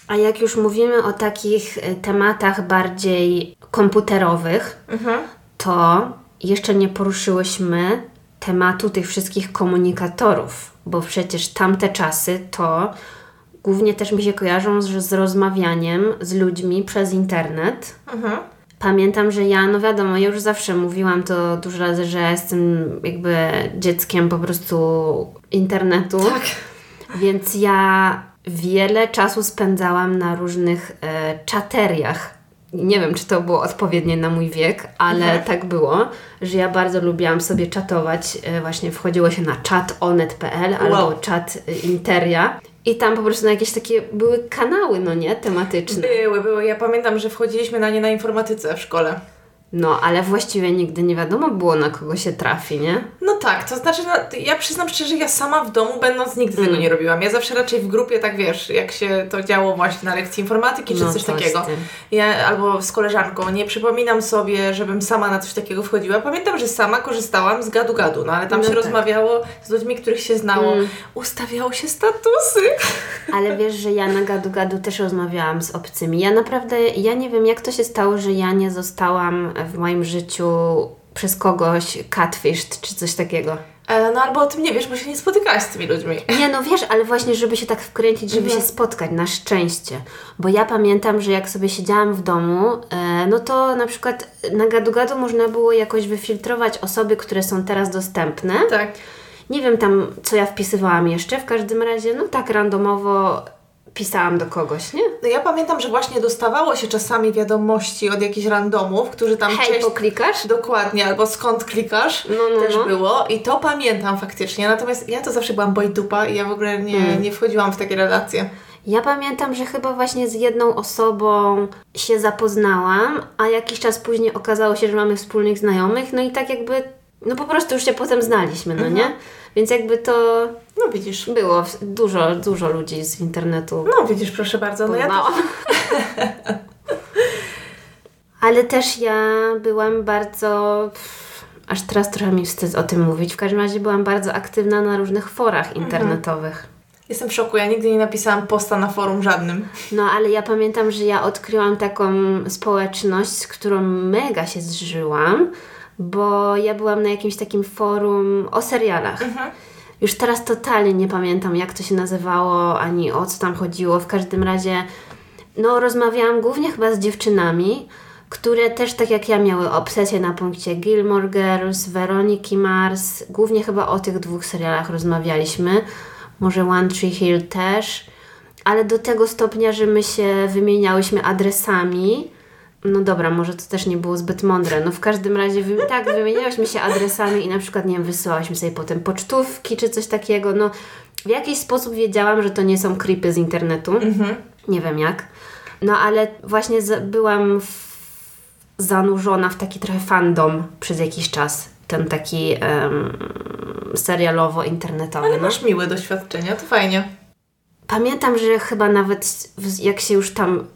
A jak już mówimy o takich e, tematach bardziej komputerowych, Mhm. to jeszcze nie poruszyłyśmy tematu tych wszystkich komunikatorów, bo przecież tamte czasy to głównie też mi się kojarzą z, z rozmawianiem z ludźmi przez internet. Mhm. Pamiętam, że ja, no wiadomo, ja już zawsze mówiłam to dużo razy, że jestem jakby dzieckiem po prostu internetu. Tak. Więc ja wiele czasu spędzałam na różnych e, czateriach. Nie wiem, czy to było odpowiednie na mój wiek, ale Mhm. tak było, że ja bardzo lubiłam sobie czatować. E, właśnie wchodziło się na czatonet.pl albo czat Interia. I tam po prostu na jakieś takie były kanały, no nie, tematyczne. Były, były. Ja pamiętam, że wchodziliśmy na nie na informatyce w szkole. No, ale właściwie nigdy nie wiadomo było, na kogo się trafi, nie? No tak, to znaczy, no, ja przyznam szczerze, ja sama w domu będąc nigdy tego Mm. nie robiłam. Ja zawsze raczej w grupie, tak wiesz, jak się to działo właśnie na lekcji informatyki czy No, coś takiego. Ja albo z koleżanką, nie przypominam sobie, żebym sama na coś takiego wchodziła. Pamiętam, że sama korzystałam z gadu-gadu, no ale tam No się tak. rozmawiało z ludźmi, których się znało. Mm. Ustawiało się statusy. Ale wiesz, że ja na gadu-gadu też rozmawiałam z obcymi. Ja naprawdę, ja nie wiem, jak to się stało, że ja nie zostałam w moim życiu przez kogoś catfished czy coś takiego. E, No albo o tym nie wiesz, bo się nie spotykałaś z tymi ludźmi. Nie, no wiesz, ale właśnie, żeby się tak wkręcić, żeby Mhm. się spotkać, na szczęście. Bo ja pamiętam, że jak sobie siedziałam w domu, e, no to na przykład na gadu-gadu można było jakoś wyfiltrować osoby, które są teraz dostępne. Tak. Nie wiem tam, co ja wpisywałam jeszcze, w każdym razie, no tak randomowo pisałam do kogoś, nie? No ja pamiętam, że właśnie dostawało się czasami wiadomości od jakichś randomów, którzy tam Hej, cześć poklikasz? Dokładnie, albo skąd klikasz, No, no, też no. było i to pamiętam faktycznie, natomiast ja to zawsze byłam bojdupa i ja w ogóle nie, Mm. nie wchodziłam w takie relacje. Ja pamiętam, że chyba właśnie z jedną osobą się zapoznałam, a jakiś czas później okazało się, że mamy wspólnych znajomych, no i tak jakby, no po prostu już się potem znaliśmy, no nie? Więc jakby to No widzisz. było dużo, dużo ludzi z internetu. No widzisz, proszę bardzo, no ja poznałam. Ale też ja byłam bardzo. Aż teraz trochę mi wstyd o tym mówić. W każdym razie byłam bardzo aktywna na różnych forach internetowych. jestem w szoku, ja nigdy nie napisałam posta na forum żadnym. No, ale ja pamiętam, że ja odkryłam taką społeczność, z którą mega się zżyłam, bo ja byłam na jakimś takim forum o serialach. Już teraz totalnie nie pamiętam, jak to się nazywało, ani o co tam chodziło. W każdym razie, no, rozmawiałam głównie chyba z dziewczynami, które też tak jak ja miały obsesję na punkcie Gilmore Girls, Weroniki Mars. Głównie chyba o tych dwóch serialach rozmawialiśmy. Może One Tree Hill też. Ale do tego stopnia, że my się wymieniałyśmy adresami. No dobra, może to też nie było zbyt mądre. No w każdym razie tak, wymieniałyśmy się adresami i na przykład, nie wiem, wysyłałyśmy sobie potem pocztówki czy coś takiego. No w jakiś sposób wiedziałam, że to nie są creepy z internetu. Nie wiem jak. No ale właśnie byłam w, zanurzona w taki trochę fandom przez jakiś czas. Ten taki em, serialowo-internetowy. Ale no. masz miłe doświadczenia, to fajnie. Pamiętam, że chyba nawet jak się już tam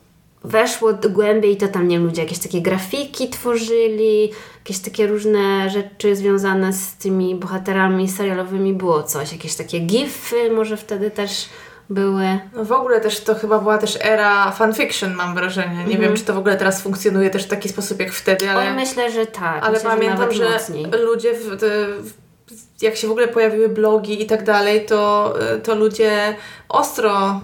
weszło głębiej, to tam, nie wiem, ludzie jakieś takie grafiki tworzyli, jakieś takie różne rzeczy związane z tymi bohaterami serialowymi było coś, jakieś takie gify może wtedy też były. No w ogóle też to chyba była też era fanfiction, mam wrażenie. Nie wiem, czy to w ogóle teraz funkcjonuje też w taki sposób jak wtedy, ale... Oj, myślę, że tak. Ale myślę, pamiętam, że mocniej. ludzie, w, w, jak się w ogóle pojawiły blogi i tak dalej, to, to ludzie ostro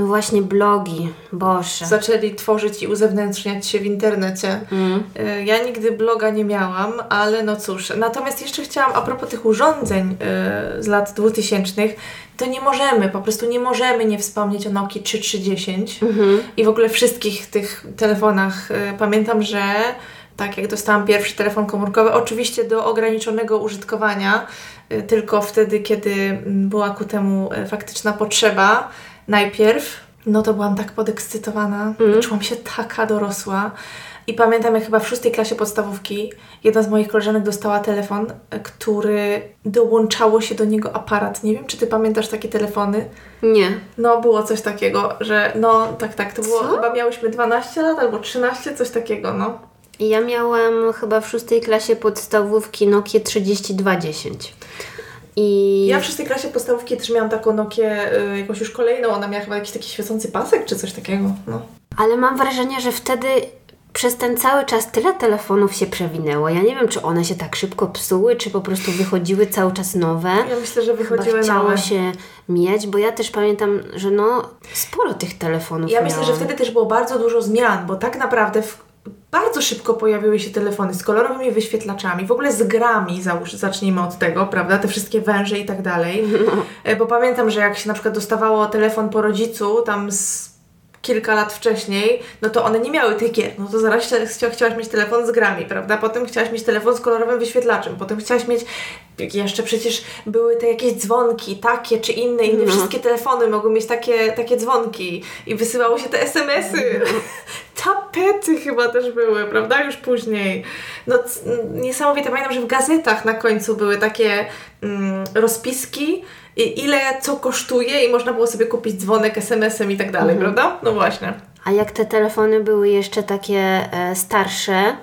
No właśnie blogi, Boże. zaczęli tworzyć i uzewnętrzniać się w internecie. Mm. Y, Ja nigdy bloga nie miałam, ale no cóż. Natomiast jeszcze chciałam, a propos tych urządzeń y, z lat 2000, to nie możemy, po prostu nie możemy nie wspomnieć o Nokii 3310 Mhm. i w ogóle wszystkich tych telefonach. Y, Pamiętam, że tak jak dostałam pierwszy telefon komórkowy, oczywiście do ograniczonego użytkowania, tylko wtedy, kiedy mm, była ku temu faktyczna potrzeba. Najpierw, no to byłam tak podekscytowana, czułam się taka dorosła. I pamiętam, jak chyba w szóstej klasie podstawówki jedna z moich koleżanek dostała telefon, który dołączało się do niego aparat. Nie wiem, czy ty pamiętasz takie telefony? Nie. No, było coś takiego, że no, tak, tak, to było, Co? chyba miałyśmy 12 lat albo 13, coś takiego, no. Ja miałam chyba w szóstej klasie podstawówki Nokia 3210. I Ja w szóstej klasie podstawówki też miałam taką Nokię, y, jakąś już kolejną, ona miała chyba jakiś taki świecący pasek, czy coś takiego, no. Ale mam wrażenie, że wtedy przez ten cały czas tyle telefonów się przewinęło. Ja nie wiem, czy one się tak szybko psuły, czy po prostu wychodziły cały czas nowe. Ja myślę, że Chyba wychodziły chciało nowe. się mieć, bo ja też pamiętam, że no sporo tych telefonów Ja myślę, że miałam. wtedy też było bardzo dużo zmian, bo tak naprawdę w, bardzo szybko pojawiły się telefony z kolorowymi wyświetlaczami, w ogóle z grami, załóż, zacznijmy od tego, prawda, te wszystkie węże i tak dalej. E, Bo pamiętam, że jak się na przykład dostawało telefon po rodzicu, tam z kilka lat wcześniej, no to one nie miały tych gier. No to zaraz chcia, chcia, chciałaś mieć telefon z grami, prawda? Potem chciałaś mieć telefon z kolorowym wyświetlaczem, potem chciałaś mieć, jeszcze przecież były te jakieś dzwonki, takie czy inne, i nie No. wszystkie telefony mogły mieć takie, takie dzwonki i wysyłało się te SMS-y. tapety chyba też były, prawda? Już później. No niesamowite, pamiętam, że w gazetach na końcu były takie mm, rozpiski, i ile co kosztuje i można było sobie kupić dzwonek SMS-em i tak dalej, mhm. prawda? No właśnie. A jak te telefony były jeszcze takie e, starsze,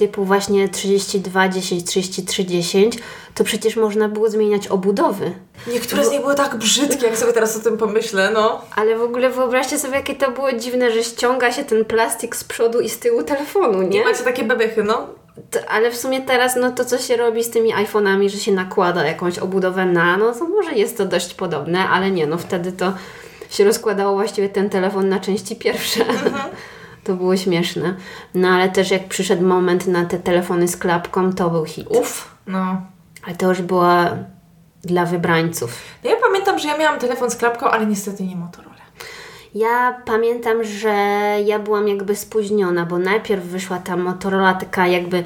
typu właśnie 32, 10, 33, 10, to przecież można było zmieniać obudowy. Niektóre z nich były tak brzydkie, jak sobie teraz o tym pomyślę, no. Ale w ogóle wyobraźcie sobie, jakie to było dziwne, że ściąga się ten plastik z przodu i z tyłu telefonu, nie? I macie takie bebechy, no. To, ale w sumie teraz, no to co się robi z tymi iPhone'ami, że się nakłada jakąś obudowę na, no to może jest to dość podobne, ale nie, no wtedy to się rozkładało właściwie ten telefon na części pierwsze. Mhm. To było śmieszne. No ale też jak przyszedł moment na te telefony z klapką, to był hit. Uff, no. Ale to już była dla wybrańców. No ja pamiętam, że ja miałam telefon z klapką, ale niestety nie Motorola. Ja pamiętam, że ja byłam jakby spóźniona, bo najpierw wyszła ta Motorola taka jakby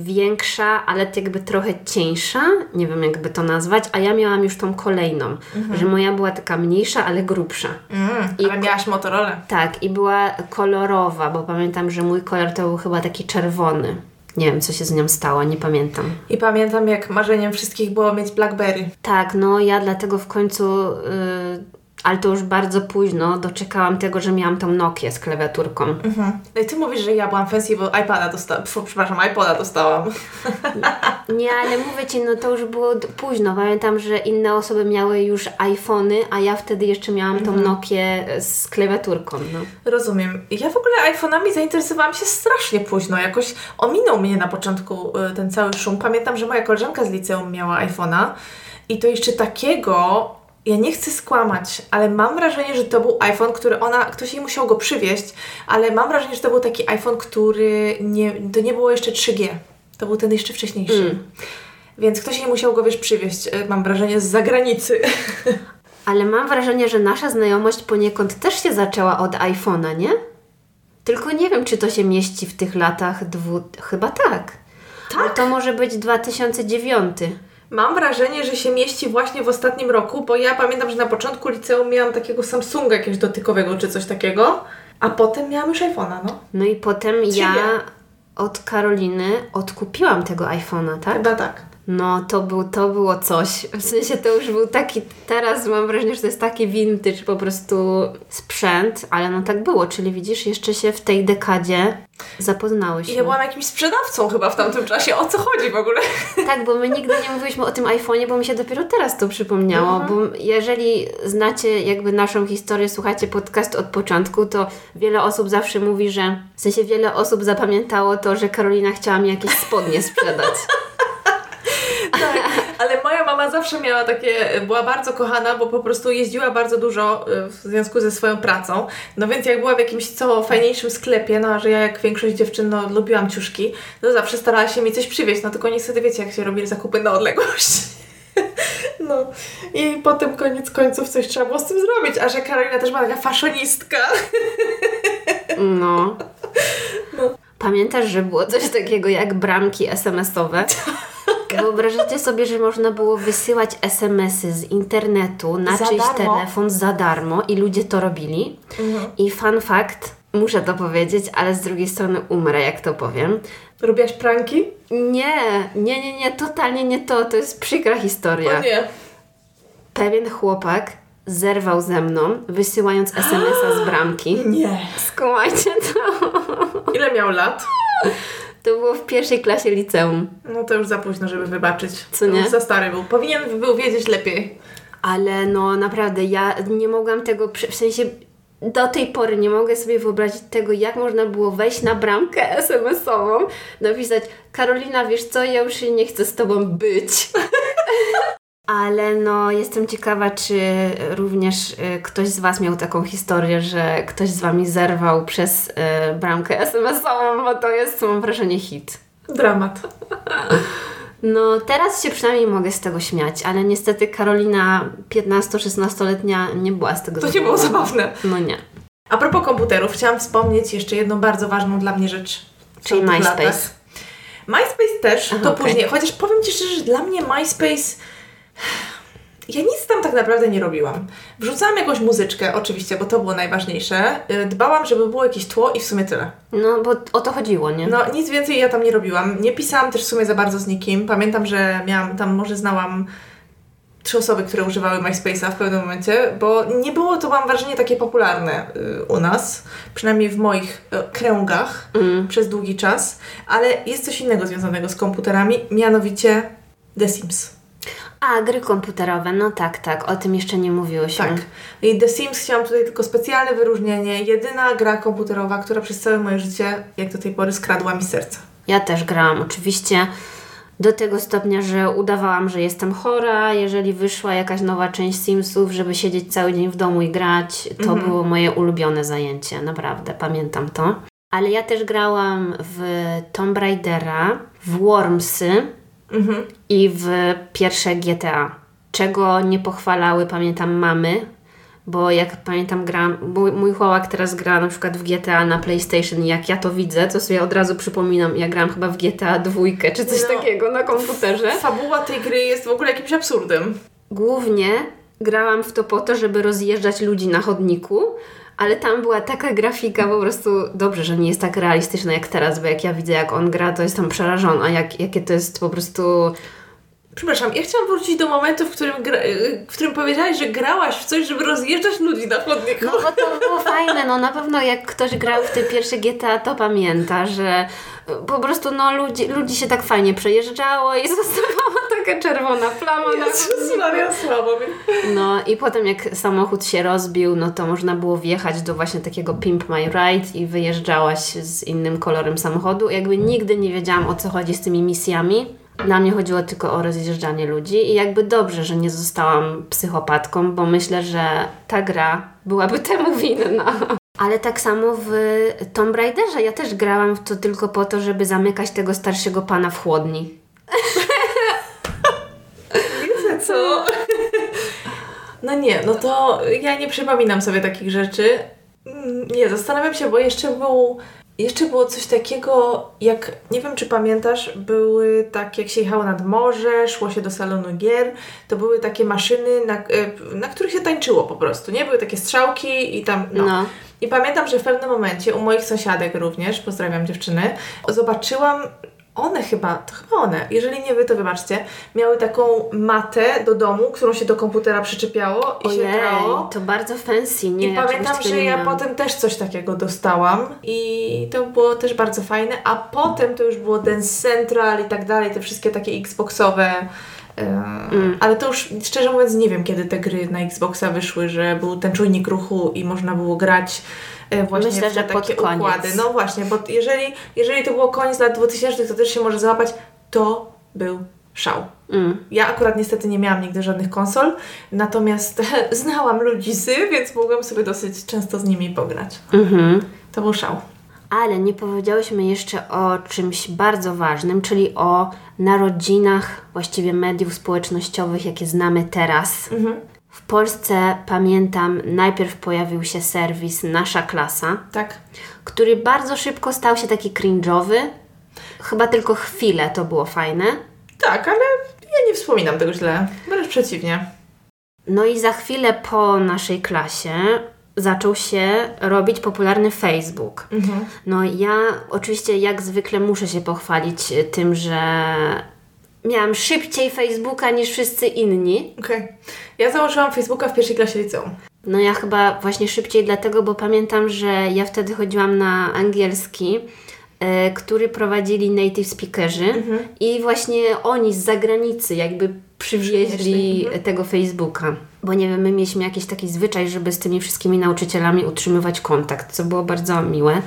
większa, ale jakby trochę cieńsza, nie wiem jakby to nazwać, a ja miałam już tą kolejną, mhm. że moja była taka mniejsza, ale grubsza. Mm, I ale miałaś Motorola. Tak, i była kolorowa, bo pamiętam, że mój kolor to był chyba taki czerwony. Nie wiem, co się z nią stało, nie pamiętam. I pamiętam, jak marzeniem wszystkich było mieć Blackberry. Tak, no ja dlatego w końcu... Yy, ale to już bardzo późno doczekałam tego, że miałam tą Nokię z klawiaturką. Mhm. No i ty mówisz, że ja byłam fancy, bo iPada dostałam, przepraszam, iPoda dostałam. Nie, ale mówię Ci, no to już było późno. Pamiętam, że inne osoby miały już iPhony, a ja wtedy jeszcze miałam tą mhm. Nokię z klawiaturką. No. Rozumiem. Ja w ogóle iPhone'ami zainteresowałam się strasznie późno. Jakoś ominął mnie na początku y, ten cały szum. Pamiętam, że moja koleżanka z liceum miała iPhone'a i to jeszcze takiego ja nie chcę skłamać, ale mam wrażenie, że to był iPhone, który ona, ktoś jej musiał go przywieźć, ale mam wrażenie, że to był taki iPhone, który nie, to nie było jeszcze 3G. To był ten jeszcze wcześniejszy. Mm. Więc ktoś jej musiał go, wiesz, przywieźć, e, mam wrażenie, z zagranicy. Ale mam wrażenie, że nasza znajomość poniekąd też się zaczęła od iPhone'a, nie? Tylko nie wiem, czy to się mieści w tych latach dwu... Chyba tak. Tak? Ale to może być 2009. Mam wrażenie, że się mieści właśnie w ostatnim roku, bo ja pamiętam, że na początku liceum miałam takiego Samsunga jakiegoś dotykowego czy coś takiego, a potem miałam już iPhone'a, no. No i potem ja od Karoliny odkupiłam tego iPhone'a, tak? Chyba tak. No, to, był, to było coś. W sensie to już był taki, teraz mam wrażenie, że to jest taki vintage po prostu sprzęt, ale no tak było, czyli widzisz, jeszcze się w tej dekadzie zapoznałyśmy. I ja byłam jakimś sprzedawcą chyba w tamtym czasie. O co chodzi w ogóle? Tak, bo my nigdy nie mówiliśmy o tym iPhone'ie, bo mi się dopiero teraz to przypomniało, mhm. bo jeżeli znacie jakby naszą historię, słuchacie podcast od początku, to wiele osób zawsze mówi, że w sensie wiele osób zapamiętało to, że Karolina chciała mi jakieś spodnie sprzedać. tak, ale moja mama zawsze miała takie, była bardzo kochana, bo po prostu jeździła bardzo dużo y, w związku ze swoją pracą. No więc jak była w jakimś co fajniejszym sklepie, no a że ja jak większość dziewczyn no, lubiłam ciuszki, to zawsze starała się mi coś przywieźć. No tylko niestety wiecie, jak się robi zakupy na odległość. No i potem koniec końców coś trzeba było z tym zrobić, a że Karolina też była taka faszonistka. No. no. Pamiętasz, że było coś takiego jak bramki SMS-owe? Wyobrażacie sobie, że można było wysyłać SMS-y z internetu na za czyjś darmo. telefon za darmo i ludzie to robili. Mhm. I fun fact, muszę to powiedzieć, ale z drugiej strony umrę, jak to powiem. Robiłaś pranki? Nie, nie, nie, nie, totalnie nie to. To jest przykra historia. O nie. Pewien chłopak zerwał ze mną, wysyłając SMS-a z bramki. Nie. Skumajcie to. Ile miał lat? To było w pierwszej klasie liceum. No to już za późno, żeby wybaczyć. Co nie? za stary był. Powinien był wiedzieć lepiej. Ale no naprawdę, ja nie mogłam tego, w sensie do tej pory nie mogę sobie wyobrazić tego, jak można było wejść na bramkę SMS-ową, napisać Karolina, wiesz co, ja już nie chcę z Tobą być. Ale no, jestem ciekawa, czy również y, ktoś z Was miał taką historię, że ktoś z Wami zerwał przez y, bramkę SMS-ową, bo to jest, mam wrażenie, hit. Dramat. No, teraz się przynajmniej mogę z tego śmiać, ale niestety Karolina 15-16-letnia nie była z tego To nie było zabawne. No nie. A propos komputerów, chciałam wspomnieć jeszcze jedną bardzo ważną dla mnie rzecz. Czyli MySpace. MySpace też, Aha, to okay. później. Chociaż powiem Ci szczerze, że dla mnie MySpace ja nic tam tak naprawdę nie robiłam. Wrzucałam jakąś muzyczkę, oczywiście, bo to było najważniejsze. Y, dbałam, żeby było jakieś tło i w sumie tyle. No, bo o to chodziło, nie? No, nic więcej ja tam nie robiłam. Nie pisałam też w sumie za bardzo z nikim. Pamiętam, że miałam tam, może znałam trzy osoby, które używały MySpace'a w pewnym momencie, bo nie było to, mam wrażenie, takie popularne y, u nas, przynajmniej w moich y, kręgach Mm. przez długi czas, ale jest coś innego związanego z komputerami, mianowicie The Sims. A, gry komputerowe, no tak, tak, o tym jeszcze nie mówiłyśmy. Tak. I The Sims chciałam tutaj tylko specjalne wyróżnienie. Jedyna gra komputerowa, która przez całe moje życie, jak do tej pory, skradła mi serce. Ja też grałam oczywiście do tego stopnia, że udawałam, że jestem chora. Jeżeli wyszła jakaś nowa część Simsów, żeby siedzieć cały dzień w domu i grać, to było moje ulubione zajęcie, naprawdę, pamiętam to. Ale ja też grałam w Tomb Raidera, w Wormsy Mhm. i w pierwsze GTA. Czego nie pochwalały, pamiętam, mamy, bo jak pamiętam, gram, mój, mój chłopak teraz gra na przykład w GTA na PlayStation i jak ja to widzę, to sobie od razu przypominam, ja grałam chyba w GTA dwójkę czy coś No. takiego na komputerze. Fabuła tej gry jest w ogóle jakimś absurdem. Głównie grałam w to po to, żeby rozjeżdżać ludzi na chodniku, ale tam była taka grafika po prostu dobrze, że nie jest tak realistyczna jak teraz, bo jak ja widzę jak on gra, to jestem przerażona, jak, jakie to jest po prostu Przepraszam, ja chciałam wrócić do momentu, w którym, gra, w którym powiedziałaś, że grałaś w coś, żeby rozjeżdżać ludzi na chodniku. No bo to było fajne, no na pewno jak ktoś grał w te pierwsze GTA, to pamięta, że po prostu no ludzi, ludzi się tak fajnie przejeżdżało i zostawała taka czerwona plama na Jezus Maria, słabo mi. No i potem jak samochód się rozbił, no to można było wjechać do właśnie takiego Pimp My Ride i wyjeżdżałaś z innym kolorem samochodu. Jakby nigdy nie wiedziałam o co chodzi z tymi misjami. Dla mnie chodziło tylko o rozjeżdżanie ludzi i jakby dobrze, że nie zostałam psychopatką, bo myślę, że ta gra byłaby temu winna. Ale tak samo w Tomb Raiderze ja też grałam w to tylko po to, żeby zamykać tego starszego pana w chłodni. Wiecie co? No nie, no to ja nie przypominam sobie takich rzeczy. Mm, Nie, zastanawiam się, bo jeszcze był... Jeszcze było coś takiego, jak, nie wiem czy pamiętasz, były tak, jak się jechało nad morze, szło się do salonu gier, to były takie maszyny, na, y, na których się tańczyło po prostu, nie? Były takie strzałki i tam, no. No. I pamiętam, że w pewnym momencie u moich sąsiadek również, pozdrawiam dziewczyny, zobaczyłam, one chyba, to chyba one, jeżeli nie wy, to wybaczcie, miały taką matę do domu, którą się do komputera przyczepiało i się Ojej, grało. to bardzo fancy, nie? I ja pamiętam, że ja potem też coś takiego dostałam i to było też bardzo fajne, a potem to już było Dance Central i tak dalej, te wszystkie takie Xboxowe. e, Mm. Ale to już szczerze mówiąc nie wiem, kiedy te gry na Xboxa wyszły, że był ten czujnik ruchu i można było grać właśnie Myślę, że te pod takie koniec. układy. No właśnie, bo jeżeli, jeżeli to było koniec lat 2000, to też się może załapać. To był szał. Mm. Ja akurat niestety nie miałam nigdy żadnych konsol, natomiast znałam ludzi z, więc mogłam sobie dosyć często z nimi pograć. Mhm. To był szał. Ale nie powiedziałyśmy jeszcze o czymś bardzo ważnym, czyli o narodzinach właściwie mediów społecznościowych, jakie znamy teraz. Mhm. W Polsce pamiętam, najpierw pojawił się serwis Nasza Klasa, Tak. który bardzo szybko stał się taki cringe'owy. Chyba tylko chwilę to było fajne. Tak, ale ja nie wspominam tego źle. Wręcz przeciwnie. No i za chwilę po naszej klasie zaczął się robić popularny Facebook. Mhm. No ja oczywiście jak zwykle muszę się pochwalić tym, że miałam szybciej Facebooka niż wszyscy inni. Okej. Ja założyłam Facebooka w pierwszej klasie liceum. No ja chyba właśnie szybciej dlatego, bo pamiętam, że ja wtedy chodziłam na angielski, e, który prowadzili native speakerzy i właśnie oni z zagranicy jakby przywieźli Przywieźli, mhm. tego Facebooka. Bo nie wiem, my mieliśmy jakiś taki zwyczaj, żeby z tymi wszystkimi nauczycielami utrzymywać kontakt, co było bardzo miłe.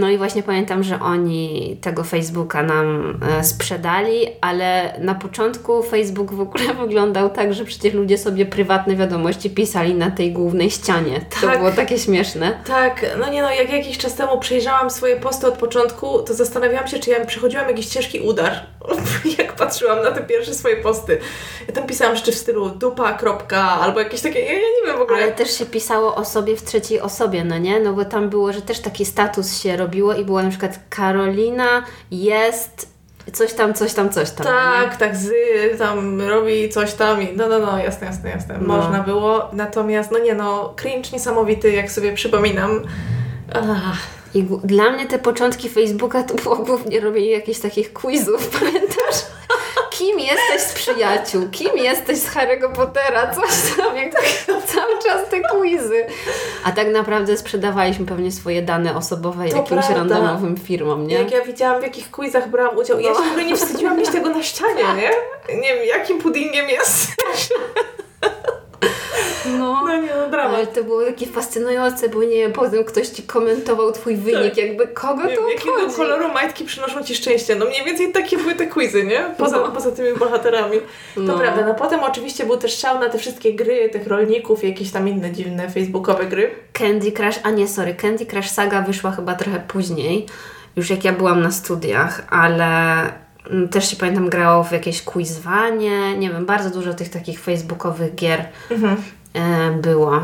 No i właśnie pamiętam, że oni tego Facebooka nam e, sprzedali, ale na początku Facebook w ogóle wyglądał tak, że przecież ludzie sobie prywatne wiadomości pisali na tej głównej ścianie. To Tak. było takie śmieszne. Tak, no nie no, jak jakiś czas temu przejrzałam swoje posty od początku, to zastanawiałam się, czy ja przechodziłam jakiś ciężki udar, jak patrzyłam na te pierwsze swoje posty. Ja tam pisałam rzeczy w stylu dupa, kropka, albo jakieś takie, ja, ja nie wiem w ogóle. Ale też się pisało o sobie w trzeciej osobie, no nie? No bo tam było, że też taki status się robiło i było na przykład Karolina jest coś tam, coś tam, coś tam. Tak, nie? tak, z tam robi coś tam i no, no, no, jasne, jasne, jasne. No. Można było, natomiast no nie no, cringe niesamowity, jak sobie przypominam. Ach, I dla mnie te początki Facebooka to było głównie robienie jakichś takich quizów, pamiętasz? Kim jesteś z przyjaciół? Kim jesteś z Harry'ego Pottera? Coś tam, jak cały czas te quizy. A tak naprawdę sprzedawaliśmy pewnie swoje dane osobowe To jakimś prawda. randomowym firmom, nie? Jak ja widziałam, w jakich quizach brałam udział, ja No. się w ogóle nie wstydziłam mieć tego na ścianie, nie? Nie wiem, jakim puddingiem jest. No. No nie, no dramat. Ale to było takie fascynujące, bo nie wiem, potem ktoś ci komentował twój wynik, jakby kogo Tak. Nie to wiem, jakiego obchodzi? koloru majtki przynoszą Ci szczęście. No mniej więcej takie były te quizy, nie? Poza, No. poza tymi bohaterami. To No. prawda. No potem oczywiście był też szał na te wszystkie gry tych rolników jakieś tam inne dziwne facebookowe gry. Candy Crush, a nie, sorry, Candy Crush Saga wyszła chyba trochę później, już jak ja byłam na studiach, ale mm, też się pamiętam grało w jakieś quizwanie, nie wiem, bardzo dużo tych takich facebookowych gier Mhm. E, było.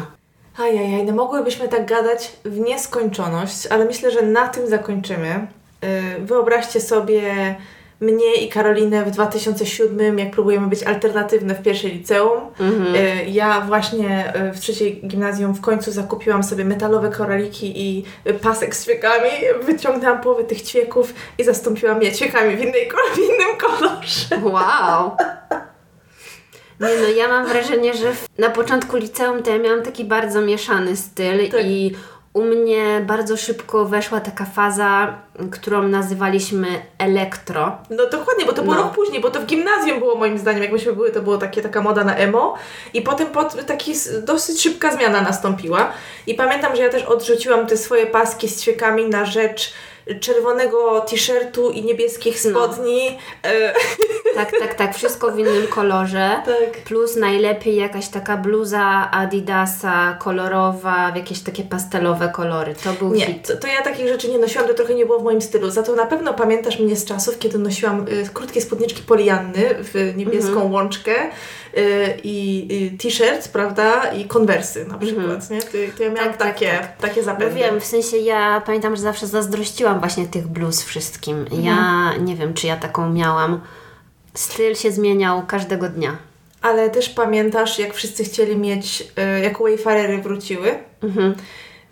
Ajajaj, no mogłybyśmy tak gadać w nieskończoność, ale myślę, że na tym zakończymy. Yy, Wyobraźcie sobie mnie i Karolinę w 2007, jak próbujemy być alternatywne w pierwszej liceum. Mhm. Yy, Ja właśnie yy, w trzeciej gimnazjum w końcu zakupiłam sobie metalowe koraliki i pasek z ćwiekami, wyciągnęłam połowę tych ćwieków i zastąpiłam je ćwiekami w, innej, w innym kolorze. Wow! Nie no, ja mam wrażenie, że na początku liceum to ja miałam taki bardzo mieszany styl Tak. i u mnie bardzo szybko weszła taka faza, którą nazywaliśmy elektro. No dokładnie, bo to było No. rok później, bo to w gimnazjum było moim zdaniem, jak myśmy były, to było takie, taka moda na emo i potem pod, taki dosyć szybka zmiana nastąpiła i pamiętam, że ja też odrzuciłam te swoje paski z ćwiekami na rzecz czerwonego t-shirtu i niebieskich No. spodni. E, Tak, tak, tak, wszystko w innym kolorze. tak. Plus najlepiej jakaś taka bluza Adidasa kolorowa, w jakieś takie pastelowe kolory. To był Nie, hit. to, to ja takich rzeczy nie nosiłam, to trochę nie było w moim stylu. Za to na pewno pamiętasz mnie z czasów, kiedy nosiłam y, krótkie spódniczki polianny w niebieską Mhm. łączkę y, i y, t-shirt, prawda, i konwersy na przykład, nie? To, to ja miałam Mhm. Tak, tak, takie, tak. takie No zapędy. wiem, w sensie ja pamiętam, że zawsze zazdrościłam właśnie tych bluz wszystkim. Ja Mhm. nie wiem, czy ja taką miałam. Styl się zmieniał każdego dnia. Ale też pamiętasz, jak wszyscy chcieli mieć, y, jak Wayfarery wróciły? Mhm.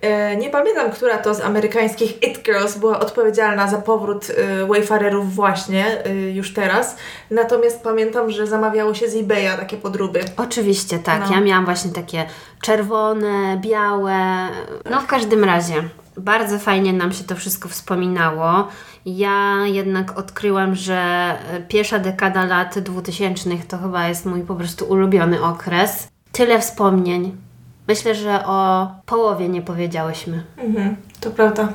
E, Nie pamiętam, która to z amerykańskich It Girls była odpowiedzialna za powrót y, Wayfarerów właśnie y, już teraz. Natomiast pamiętam, że zamawiało się z eBaya takie podróby. Oczywiście, tak. No. Ja miałam właśnie takie czerwone, białe. No w każdym razie. Bardzo fajnie nam się to wszystko wspominało. Ja jednak odkryłam, że e, pierwsza dekada lat 2000 to chyba jest mój po prostu ulubiony okres. Tyle wspomnień. Myślę, że o połowie nie powiedziałyśmy. Mhm, to prawda.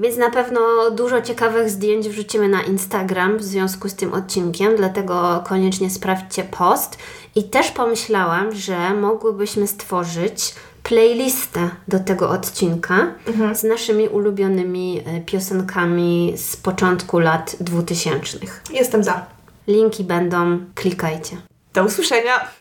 Więc na pewno dużo ciekawych zdjęć wrzucimy na Instagram w związku z tym odcinkiem, dlatego koniecznie sprawdźcie post. I też pomyślałam, że mogłybyśmy stworzyć playlistę do tego odcinka z naszymi ulubionymi e, piosenkami z początku lat 2000. Jestem za. Linki będą, klikajcie. Do usłyszenia.